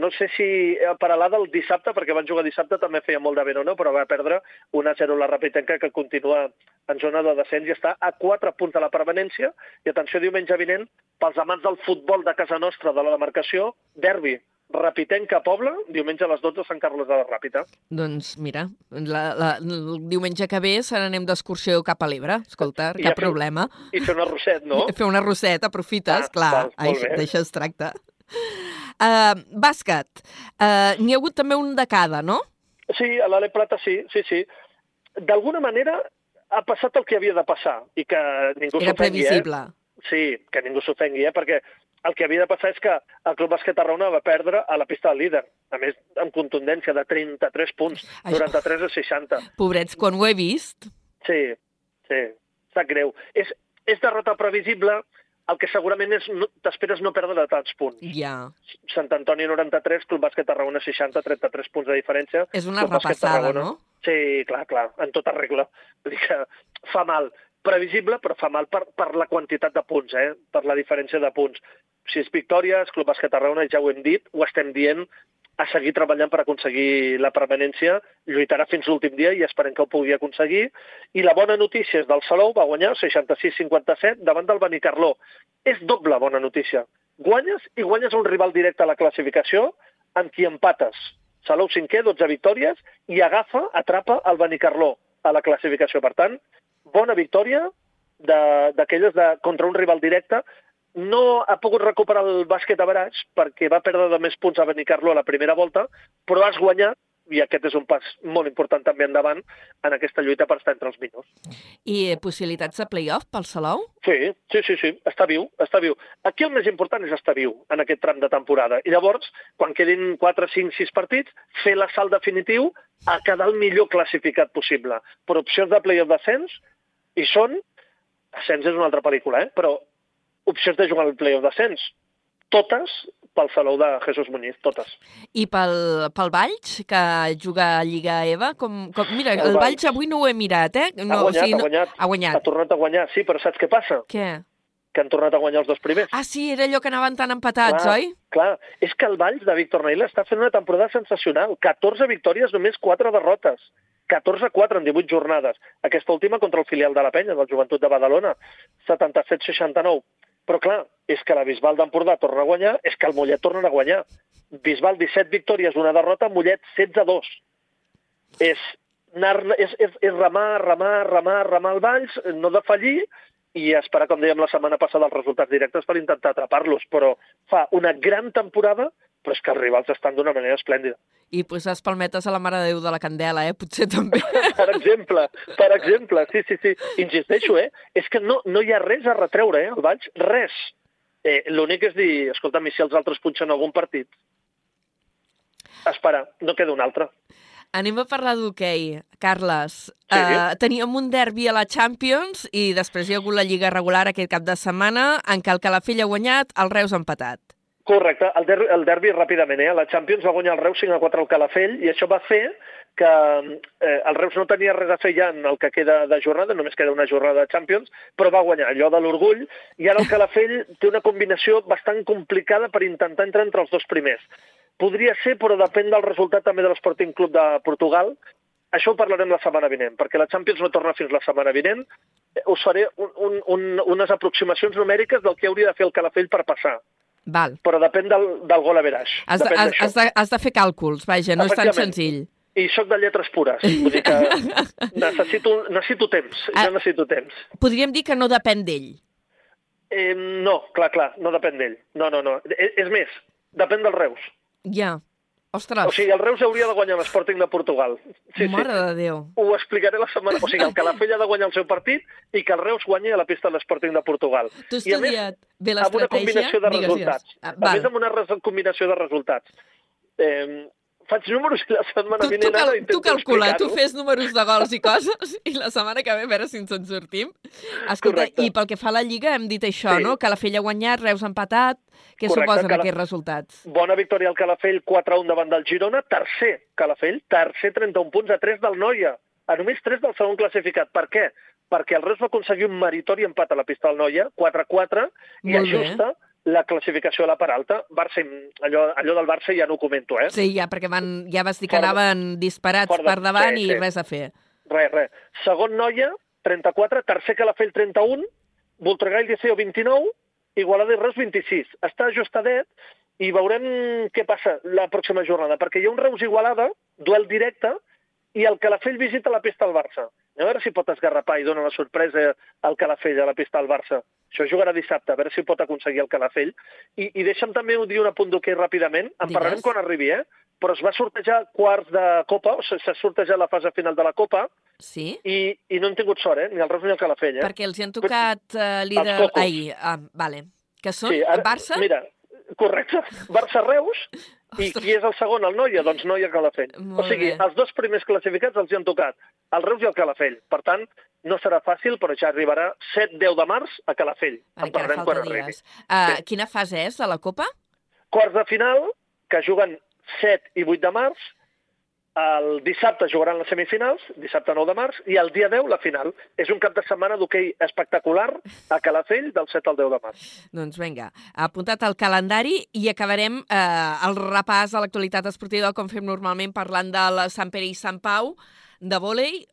No sé si a Paralada el dissabte, perquè van jugar dissabte, també feia molt de vent o no, però va perdre 1-0 la Rapitenca, que continua en zona de descens i està a 4 punts de la permanència. I atenció, diumenge vinent, pels amants del futbol de casa nostra, de la demarcació, derbi. Rapitenca Pobla, diumenge a les 12 a Sant Carles de la Ràpita. Doncs mira, la, la, el diumenge que ve se n'anem d'excursió cap a l'Ebre. Escolta, I cap fer- problema. I fer una rosset, no? [laughs] Fer una roseta, aprofites, Ah, clar, d'això es tracta. Uh, bàsquet. Uh, N'hi ha hagut també un de cada, no? Sí, a l'Ale Plata sí, sí, sí. D'alguna manera ha passat el que havia de passar i que ningú Era s'ofengui, previsible. Eh? Sí, que ningú s'ofengui, eh? perquè el que havia de passar és que el Club Bàsquet Tarragona va perdre a la pista del líder, a més amb contundència de 33 punts, Això- 93 a 60. Pobrets, quan ho he vist... Sí, sí, sap greu. És, és derrota previsible, el que segurament és no, t'esperes no perdre de tants punts. Ja, Sant Antoni 93, Club Bàsquet Tarragona 60, 33 punts de diferència. és una Club repassada, no? Sí, clar, clar, en tota regla. Vull dir que fa mal. Previsible, però fa mal per, per la quantitat de punts, eh? per la diferència de punts. Sis victòries, Club Bàsquet Tarragona, ja ho hem dit, ho estem dient, a seguir treballant per aconseguir la permanència, lluitarà fins l'últim dia i esperem que ho pugui aconseguir. I la bona notícia és del Salou, va guanyar 66-57 davant del Benicarló. És doble bona notícia. Guanyes i guanyes un rival directe a la classificació amb qui empates. Salou cinquè, 12 victòries, i agafa, atrapa el Benicarló a la classificació. Per tant, bona victòria d'aquelles contra un rival directe. No ha pogut recuperar el bàsquet a Baraix perquè va perdre de més punts a Benicarló a la primera volta, però has guanyat, i aquest és un pas molt important també endavant, en aquesta lluita per estar entre els millors. I eh, possibilitats de play-off pel Salou? Sí, sí, sí, sí, està viu, està viu. Aquí el més important és estar viu en aquest tram de temporada. I llavors, quan quedin 4, 5, 6 partits, fer l'assalt definitiu a quedar el millor classificat possible. Per opcions de play-off d'ascens, i són... Ascens és una altra pel·lícula, eh? Però opcions de jugar al play-off d'ascens, totes pel Salou de Jesús Muñiz, totes. I pel, pel Valls, que juga a Lliga EVA, com, com... Mira, El el, Valls. Avui no ho he mirat, eh? ha No, guanyat, no... ha guanyat. Ha guanyat. Ha tornat a guanyar, sí, però saps què passa? Què? Que han tornat a guanyar els dos primers. Ah, sí, era allò que anaven tan empatats, clar, oi? Clar, és que el Valls de Víctor Neila està fent una temporada sensacional. 14 victòries, només 4 derrotes. 14-4 en 18 jornades. Aquesta última contra el filial de la Penya, del Joventut de Badalona. 77-69. Però clar, és que la Bisbal d'Empordà torna a guanyar, és que el Mollet torna a guanyar. Bisbal 17 victòries, una derrota, Mollet 16-2. És, anar, és, és, és remar, remar, remar, remar el Valls, no defallir, i esperar, com dèiem la setmana passada, els resultats directes per intentar atrapar-los. Però fa una gran temporada, però és que els rivals estan d'una manera esplèndida. I posar palmetes a la Mare de Déu de la Candela, eh? Potser també. [laughs] Per exemple, per exemple, sí, sí, sí. Insisteixo, eh? És que no, no hi ha res a retreure, eh, al Valls, res. Eh, L'únic és dir, escolta, i si els altres punxen algun partit? Espera, no queda un altre. Anem a parlar d'hoquei. Carles, Sí. uh, teníem un derbi a la Champions i després hi ha hagut la Lliga regular aquest cap de setmana en què el Calafell ha guanyat, el Reus ha empatat. Correcte, el, der el derbi ràpidament, eh? La Champions va guanyar el Reus 5 a 4 al Calafell i això va fer que eh, el Reus no tenia res a fer ja en el que queda de jornada, només queda una jornada de Champions, però va guanyar allò de l'orgull i ara el [laughs] Calafell té una combinació bastant complicada per intentar entrar entre els dos primers. Podria ser, però depèn del resultat també de l'Sporting Club de Portugal. Això ho parlarem la setmana vinent, perquè la Champions no torna fins la setmana vinent. Eh, Us faré un, un, un, unes aproximacions numèriques del que hauria de fer el Calafell per passar Val. però depèn del, del gol a veraix. Has de, has, has, de, has de fer càlculs, vaja, no és tan senzill. I sóc de lletres pures, vull dir que [laughs] necessito, necessito temps, Ah. jo necessito temps. Podríem dir que no depèn d'ell. Eh, no, clar, clar, no depèn d'ell. No, no, no. És, és més, depèn del Reus. Ja. Ostres, O sigui, el Reus hauria de guanyar l'Sporting de Portugal. Sí, mare sí. de Déu. Ho explicaré la setmana... O sigui, el Calafell ha de guanyar el seu partit i que el Reus guanyi a la pista de l'Sporting de Portugal. Tu has I a més, estudiat bé amb una l'estratègia? combinació de Digues, resultats. digues. Ah, a més, amb una combinació de resultats. Eh, faig números i la setmana Tu, tu, vinent cal, ara tu calcula, tu fes números de gols i coses [laughs] i la setmana que ve a veure si ens en sortim. Escolta, Correcte. i pel que fa a la Lliga hem dit això, Sí. no? Que la Fella ha guanyat, Reus ha empatat. Què Correcte, suposen Cala- aquests resultats? Bona victòria al Calafell, 4-1 davant del Girona. Tercer, Calafell, tercer, 31 punts a 3 del Noia. A només 3 del segon classificat. Per què? Perquè el Reus va aconseguir un meritori empat a la pista del Noia, 4-4, i Molt bé. La classificació a la part alta. Barça, allò, allò del Barça ja no ho comento, eh? Sí, ja, perquè van, ja vas dir que Fora de- anaven disparats fora de- per davant sí, i sí. res a fer. Res, res. Segon Noia, 34, tercer Calafell, 31, Voltregà i Liceo, 29, Igualada i Reus, 26. Està ajustadet i veurem què passa la pròxima jornada, perquè hi ha un Reus-Igualada, duel directe, i el Calafell visita la pista del Barça. A veure si pot esgarrapar i dona la sorpresa al Calafell a la pista del Barça. Això jugarà dissabte, a veure si pot aconseguir el Calafell. I, i deixa'm també dir un apunt d'hoquei ràpidament, en Digues. parlarem quan arribi, eh? Però es va sortejar quarts de Copa, o s'ha sortejat la fase final de la Copa, Sí? i, i no hem tingut sort, eh? Ni el Reus ni el Calafell, eh? Perquè els hi han tocat uh, líder... Ai, ah, vale. Que són sí, ara, Barça? Mira, correcte, Barça-Reus, i Ostres. qui és el segon, el Noia? Doncs Noia-Calafell. Molt O sigui, bé. els dos primers classificats els hi han tocat, el Reus i el Calafell. Per tant, no serà fàcil, però ja arribarà 7-10 de març a Calafell. En parlarem quan arribi. Uh, Sí. Quina fase és de la Copa? Quarts de final, que juguen 7 i 8 de març, el dissabte jugaran les semifinals, dissabte 9 de març, i el dia 10 la final. És un cap de setmana d'hoquei espectacular a Calafell del 7 al 10 de març. Doncs vinga, apuntat al calendari i acabarem eh, el repàs a l'actualitat esportiva com fem normalment parlant de la Sant Pere i Sant Pau, de vòlei,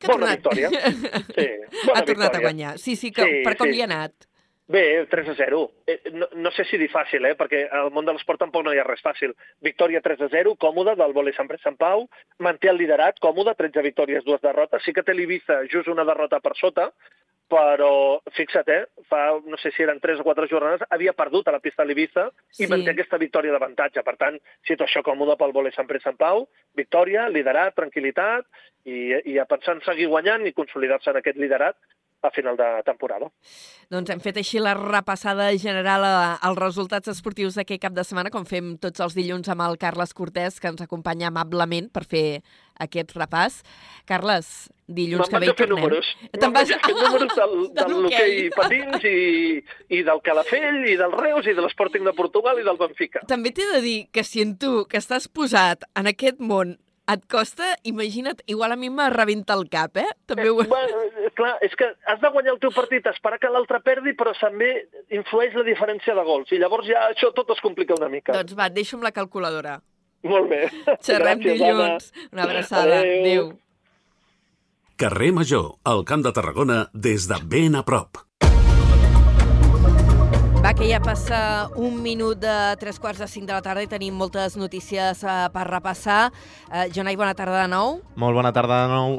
que ha Bona tornat... victòria. [laughs] Sí, bona ha tornat a victòria. guanyar. Sí, sí, que, Sí, per com sí. li ha anat? Bé, 3 a 0. Eh, no, no sé si dir fàcil, eh? perquè al món de l'esport tampoc no hi ha res fàcil. Victòria 3 a 0, còmoda, del vòlei Sant Sant Pau, manté el liderat, còmode, 13 victòries, dues derrotes. Sí que té l'Ibiza just una derrota per sota, però fixa't, eh? fa, no sé si eren 3 o 4 jornades, havia perdut a la pista de l'Ibiza i Sí. manté aquesta victòria d'avantatge. Per tant, situació còmoda pel vòlei Sant Sant Pau, victòria, liderat, tranquil·litat i, i a pensar en seguir guanyant i consolidar-se en aquest liderat a final de temporada. Doncs hem fet així la repassada general a- als resultats esportius d'aquest cap de setmana, com fem tots els dilluns amb el Carles Cortés, que ens acompanya amablement per fer aquest repàs. Carles, dilluns que ve vaig hi a fer tornem. números. Te'n Me'n vas- vaig a fer números del, De [laughs] del l'hoquei patins i, i del Calafell i del Reus i de l'Sporting de Portugal i del Benfica. També t'he de dir que si en tu, que estàs posat en aquest món, et costa, imagina't, igual a mi me rebenta el cap, eh? També ho... Bueno, eh, clar, és que has de guanyar el teu partit, esperar que l'altre perdi, però també influeix la diferència de gols. I llavors ja això tot es complica una mica. Doncs va, deixo amb la calculadora. Molt bé. Xerrem Gràcies, dilluns. Una abraçada. Adéu. Adéu. Carrer Major, al Camp de Tarragona, des de ben a prop. Va, que ja passa un minut de tres quarts de cinc de la tarda i tenim moltes notícies uh, per repassar. Uh, Jonai, bona tarda de nou. Molt bona tarda de nou.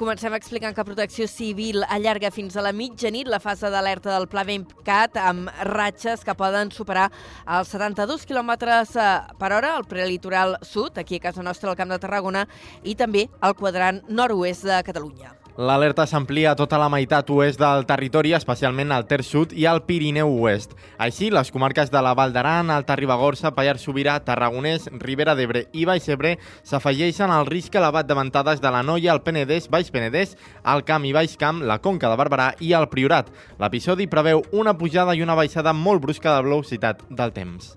Comencem explicant que Protecció Civil allarga fins a la mitjanit la fase d'alerta del Pla Bencat amb ratxes que poden superar els 72 km per hora al prelitoral sud, aquí a casa nostra al Camp de Tarragona, i també al quadrant nord-oest de Catalunya. L'alerta s'amplia a tota la meitat oest del territori, especialment al Ter Sud i al Pirineu Oest. Així, les comarques de la Val d'Aran, Alta Ribagorça, Pallars Sobirà, Tarragonès, Ribera d'Ebre i Baix Ebre s'afegeixen al risc elevat de ventades de la Noia, el Penedès, Baix Penedès, el Camp i Baix Camp, la Conca de Barberà i el Priorat. L'episodi preveu una pujada i una baixada molt brusca de velocitat del temps.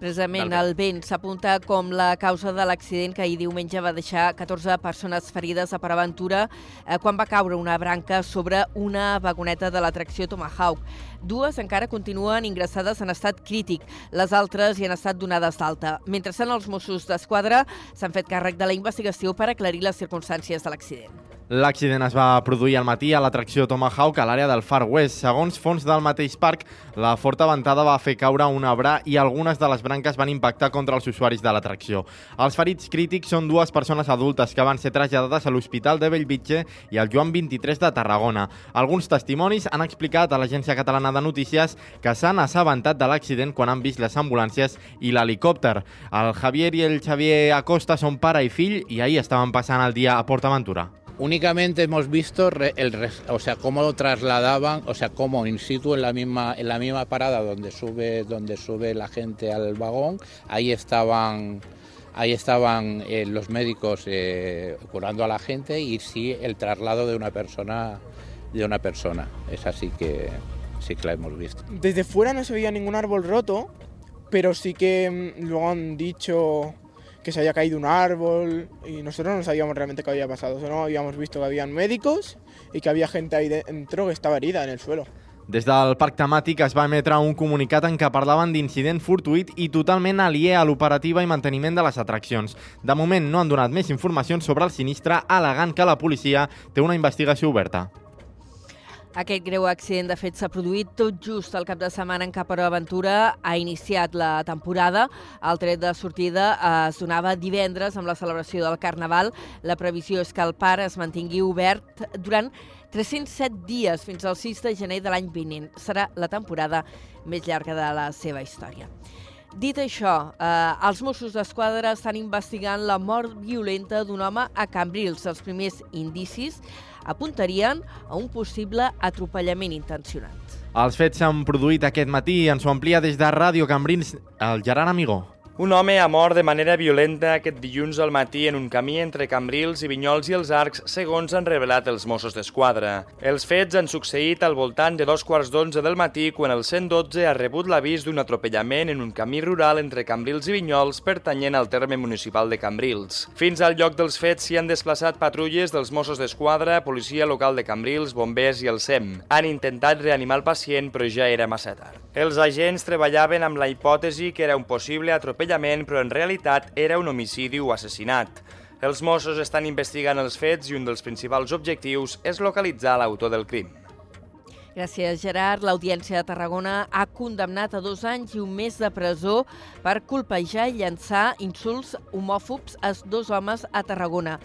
Precisament el vent s'apunta com la causa de l'accident que ahir diumenge va deixar 14 persones ferides a Paraventura eh, quan va caure una branca sobre una vagoneta de l'atracció Tomahawk. Dues encara continuen ingressades en estat crític, les altres hi han estat donades d'alta. Mentrestant, els Mossos d'Esquadra s'han fet càrrec de la investigació per aclarir les circumstàncies de l'accident. L'accident es va produir al matí a l'atracció Tomahawk a l'àrea del Far West. Segons fons del mateix parc, la forta ventada va fer caure un arbre i algunes de les branques van impactar contra els usuaris de l'atracció. Els ferits crítics són dues persones adultes que van ser traslladades a l'Hospital de Bellvitge i al Joan 23 de Tarragona. Alguns testimonis han explicat a l'Agència Catalana de Notícies que s'han assabentat de l'accident quan han vist les ambulàncies i l'helicòpter. El Javier i el Xavier Acosta són pare i fill i ahir estaven passant el dia a PortAventura. Únicamente hemos visto el, o sea, cómo lo trasladaban, o sea, cómo in situ en la misma, en la misma parada donde sube, donde sube la gente al vagón, ahí estaban, ahí estaban eh, los médicos eh, curando a la gente y sí el traslado de una persona, de una persona. Es así que sí que la hemos visto. Desde fuera no se veía ningún árbol roto, pero sí que mm, luego han dicho que se había caído un árbol y nosotros no sabíamos realmente qué había pasado, solo habíamos visto que habían médicos y que había gente ahí dentro que estava herida en el suelo. Des del parc temàtic es va emetre un comunicat en què parlaven d'incident fortuït i totalment aliè a l'operativa i manteniment de les atraccions. De moment no han donat més informacions sobre el sinistre, alegant que la policia té una investigació oberta. Aquest greu accident, de fet, s'ha produït tot just el cap de setmana en què Aventura ha iniciat la temporada. El tret de sortida es donava divendres amb la celebració del Carnaval. La previsió és que el parc es mantingui obert durant 307 dies fins al 6 de gener de l'any vinent. Serà la temporada més llarga de la seva història. Dit això, eh, els Mossos d'Esquadra estan investigant la mort violenta d'un home a Cambrils. Els primers indicis apuntarien a un possible atropellament intencionat. Els fets s'han produït aquest matí i ens ho amplia des de Ràdio Cambrils el Gerard Amigó. Un home ha mort de manera violenta aquest dilluns al matí en un camí entre Cambrils i Vinyols i els Arcs, segons han revelat els Mossos d'Esquadra. Els fets han succeït al voltant de dos quarts d'onze del matí quan el 112 ha rebut l'avís d'un atropellament en un camí rural entre Cambrils i Vinyols pertanyent al terme municipal de Cambrils. Fins al lloc dels fets s'hi han desplaçat patrulles dels Mossos d'Esquadra, policia local de Cambrils, bombers i el SEM. Han intentat reanimar el pacient però ja era massa tard. Els agents treballaven amb la hipòtesi que era un possible atropellament atropellament, però en realitat era un homicidi o assassinat. Els Mossos estan investigant els fets i un dels principals objectius és localitzar l'autor del crim. Gràcies, Gerard. L'Audiència de Tarragona ha condemnat a dos anys i un mes de presó per colpejar i llançar insults homòfobs a dos homes a Tarragona.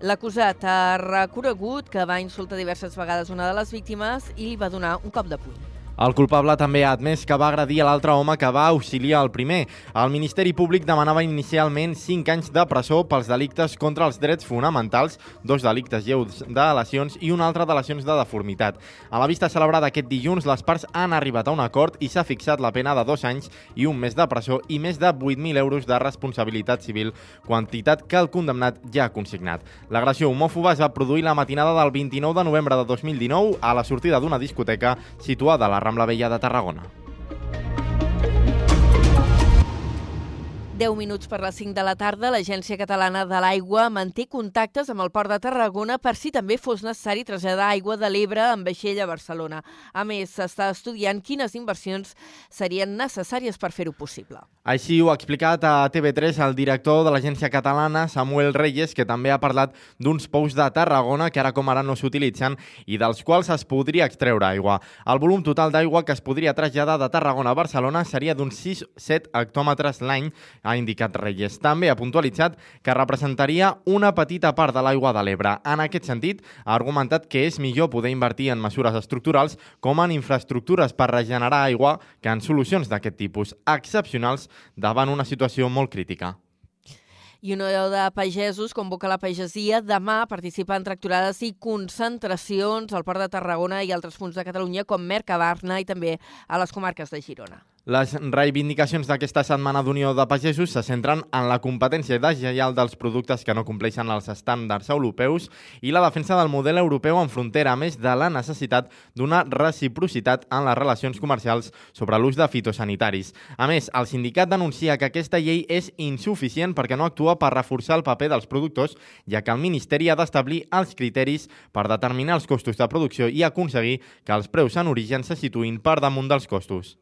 L'acusat ha reconegut que va insultar diverses vegades una de les víctimes i li va donar un cop de puny. El culpable també ha admès que va agredir a l'altre home que va auxiliar el primer. El Ministeri Públic demanava inicialment 5 anys de presó pels delictes contra els drets fonamentals, dos delictes lleus de lesions i un altre de lesions de deformitat. A la vista celebrada aquest dilluns, les parts han arribat a un acord i s'ha fixat la pena de dos anys i un mes de presó i més de 8.000 euros de responsabilitat civil, quantitat que el condemnat ja ha consignat. L'agressió homòfoba es va produir la matinada del 29 de novembre de 2019 a la sortida d'una discoteca situada a la Rambla Vella de Tarragona. 10 minuts per les 5 de la tarda, l'Agència Catalana de l'Aigua manté contactes amb el Port de Tarragona per si també fos necessari traslladar aigua de l'Ebre en vaixell a Barcelona. A més, s'està estudiant quines inversions serien necessàries per fer-ho possible. Així ho ha explicat a TV3 el director de l'Agència Catalana, Samuel Reyes, que també ha parlat d'uns pous de Tarragona que ara com ara no s'utilitzen i dels quals es podria extreure aigua. El volum total d'aigua que es podria traslladar de Tarragona a Barcelona seria d'uns 6-7 hectòmetres l'any, ha indicat Reyes. També ha puntualitzat que representaria una petita part de l'aigua de l'Ebre. En aquest sentit, ha argumentat que és millor poder invertir en mesures estructurals com en infraestructures per regenerar aigua que en solucions d'aquest tipus excepcionals davant una situació molt crítica. I Unió de Pagesos convoca la pagesia demà a participar en tracturades i concentracions al Port de Tarragona i altres punts de Catalunya com Mercabarna i també a les comarques de Girona. Les reivindicacions d'aquesta setmana d'Unió de Pagesos se centren en la competència deslleial dels productes que no compleixen els estàndards europeus i la defensa del model europeu en frontera, a més de la necessitat d'una reciprocitat en les relacions comercials sobre l'ús de fitosanitaris. A més, el sindicat denuncia que aquesta llei és insuficient perquè no actua per reforçar el paper dels productors, ja que el Ministeri ha d'establir els criteris per determinar els costos de producció i aconseguir que els preus en origen se situïn per damunt dels costos.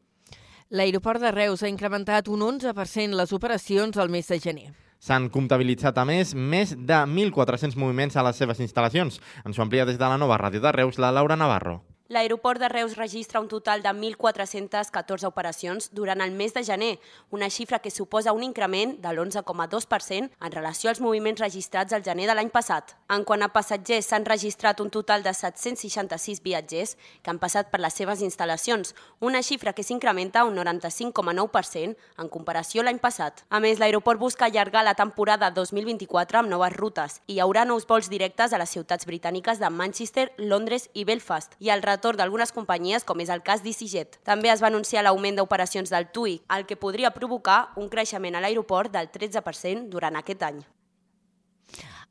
L'aeroport de Reus ha incrementat un 11% les operacions al mes de gener. S'han comptabilitzat, a més, més de 1.400 moviments a les seves instal·lacions. Ens ho amplia des de la nova ràdio de Reus, la Laura Navarro. L'aeroport de Reus registra un total de 1.414 operacions durant el mes de gener, una xifra que suposa un increment de l'11,2% en relació als moviments registrats al gener de l'any passat. En quant a passatgers, s'han registrat un total de 766 viatgers que han passat per les seves instal·lacions, una xifra que s'incrementa un 95,9% en comparació l'any passat. A més, l'aeroport busca allargar la temporada 2024 amb noves rutes i hi haurà nous vols directes a les ciutats britàniques de Manchester, Londres i Belfast i el retorn retorn d'algunes companyies, com és el cas d'EasyJet. També es va anunciar l'augment d'operacions del TUI, el que podria provocar un creixement a l'aeroport del 13% durant aquest any.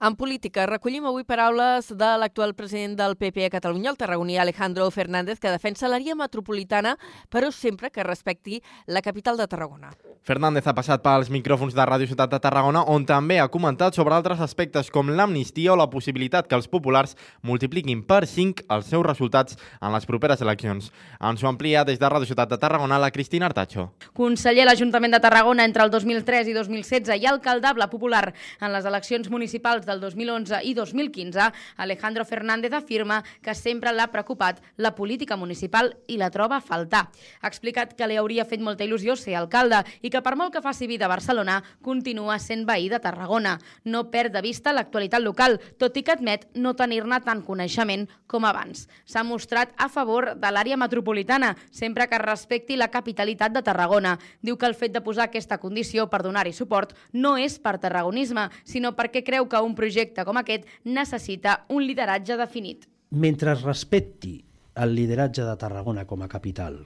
En política, recollim avui paraules de l'actual president del PP a Catalunya, el tarragoní Alejandro Fernández, que defensa l'àrea metropolitana, però sempre que respecti la capital de Tarragona. Fernández ha passat pels micròfons de Ràdio Ciutat de Tarragona, on també ha comentat sobre altres aspectes com l'amnistia o la possibilitat que els populars multipliquin per 5 els seus resultats en les properes eleccions. Ens ho amplia des de Ràdio Ciutat de Tarragona la Cristina Artacho. Conseller a l'Ajuntament de Tarragona entre el 2003 i 2016 i alcaldable popular en les eleccions municipals del 2011 i 2015, Alejandro Fernández afirma que sempre l'ha preocupat la política municipal i la troba a faltar. Ha explicat que li hauria fet molta il·lusió ser alcalde i que per molt que faci vida a Barcelona, continua sent veí de Tarragona. No perd de vista l'actualitat local, tot i que admet no tenir-ne tant coneixement com abans. S'ha mostrat a favor de l'àrea metropolitana, sempre que respecti la capitalitat de Tarragona. Diu que el fet de posar aquesta condició per donar-hi suport no és per tarragonisme, sinó perquè creu que un projecte com aquest necessita un lideratge definit. Mentre es respecti el lideratge de Tarragona com a capital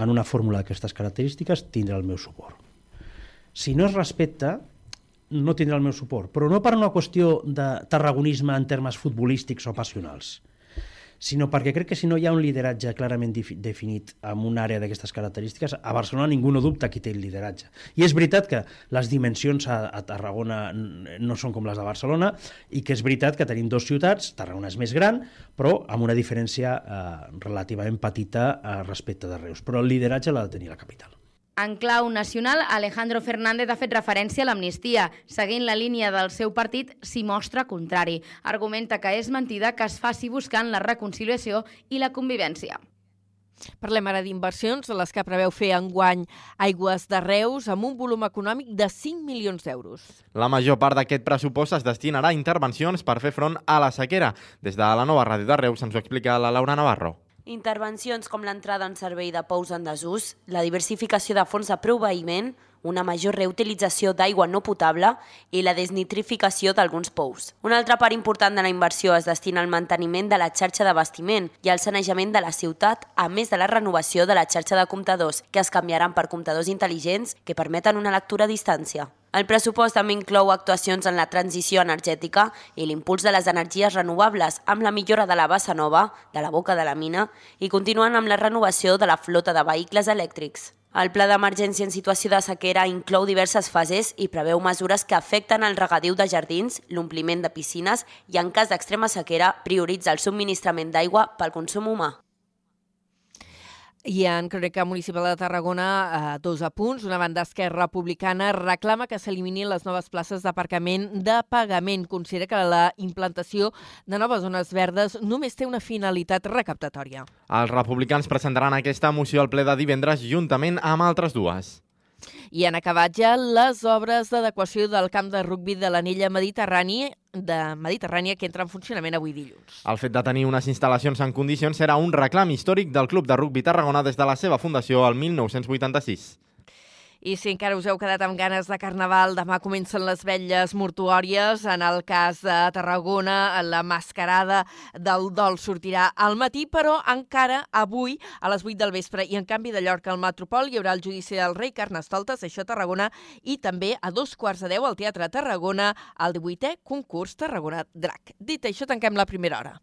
en una fórmula d'aquestes característiques, tindrà el meu suport. Si no es respecta, no tindrà el meu suport, però no per una qüestió de tarragonisme en termes futbolístics o passionals, sinó perquè crec que si no hi ha un lideratge clarament definit en una àrea d'aquestes característiques, a Barcelona ningú no dubta qui té el lideratge. I és veritat que les dimensions a, a Tarragona no són com les de Barcelona i que és veritat que tenim dues ciutats, Tarragona és més gran, però amb una diferència eh, relativament petita eh, respecte de Reus. Però el lideratge l'ha de tenir la capital. En clau nacional, Alejandro Fernández ha fet referència a l'amnistia. Seguint la línia del seu partit, s'hi mostra contrari. Argumenta que és mentida que es faci buscant la reconciliació i la convivència. Parlem ara d'inversions, de les que preveu fer enguany Aigües de Reus amb un volum econòmic de 5 milions d'euros. La major part d'aquest pressupost es destinarà a intervencions per fer front a la sequera. Des de la nova ràdio de Reus ens ho explica la Laura Navarro. Intervencions com l'entrada en servei de pous en desús, la diversificació de fons de proveïment, una major reutilització d'aigua no potable i la desnitrificació d'alguns pous. Una altra part important de la inversió es destina al manteniment de la xarxa d'abastiment i al sanejament de la ciutat, a més de la renovació de la xarxa de comptadors, que es canviaran per comptadors intel·ligents que permeten una lectura a distància. El pressupost també inclou actuacions en la transició energètica i l'impuls de les energies renovables amb la millora de la bassa nova, de la boca de la mina, i continuen amb la renovació de la flota de vehicles elèctrics. El pla d'emergència en situació de sequera inclou diverses fases i preveu mesures que afecten el regadiu de jardins, l'ompliment de piscines i, en cas d'extrema sequera, prioritza el subministrament d'aigua pel consum humà. I en Crònica Municipal de Tarragona, eh, dos apunts. Una banda Esquerra Republicana reclama que s'eliminin les noves places d'aparcament de pagament. Considera que la implantació de noves zones verdes només té una finalitat recaptatòria. Els republicans presentaran aquesta moció al ple de divendres juntament amb altres dues. I han acabat ja les obres d'adequació del camp de rugbi de l'anella Mediterrani de Mediterrània que entra en funcionament avui dilluns. El fet de tenir unes instal·lacions en condicions serà un reclam històric del Club de Rugbi Tarragona des de la seva fundació al 1986. I si encara us heu quedat amb ganes de carnaval, demà comencen les vetlles mortuòries. En el cas de Tarragona, la mascarada del dol sortirà al matí, però encara avui, a les 8 del vespre, i en canvi de Llorca al Metropol, hi haurà el judici del rei Carnestoltes, això a Tarragona, i també a dos quarts de deu al Teatre Tarragona, el 18è concurs Tarragona Drac. Dit això, tanquem la primera hora.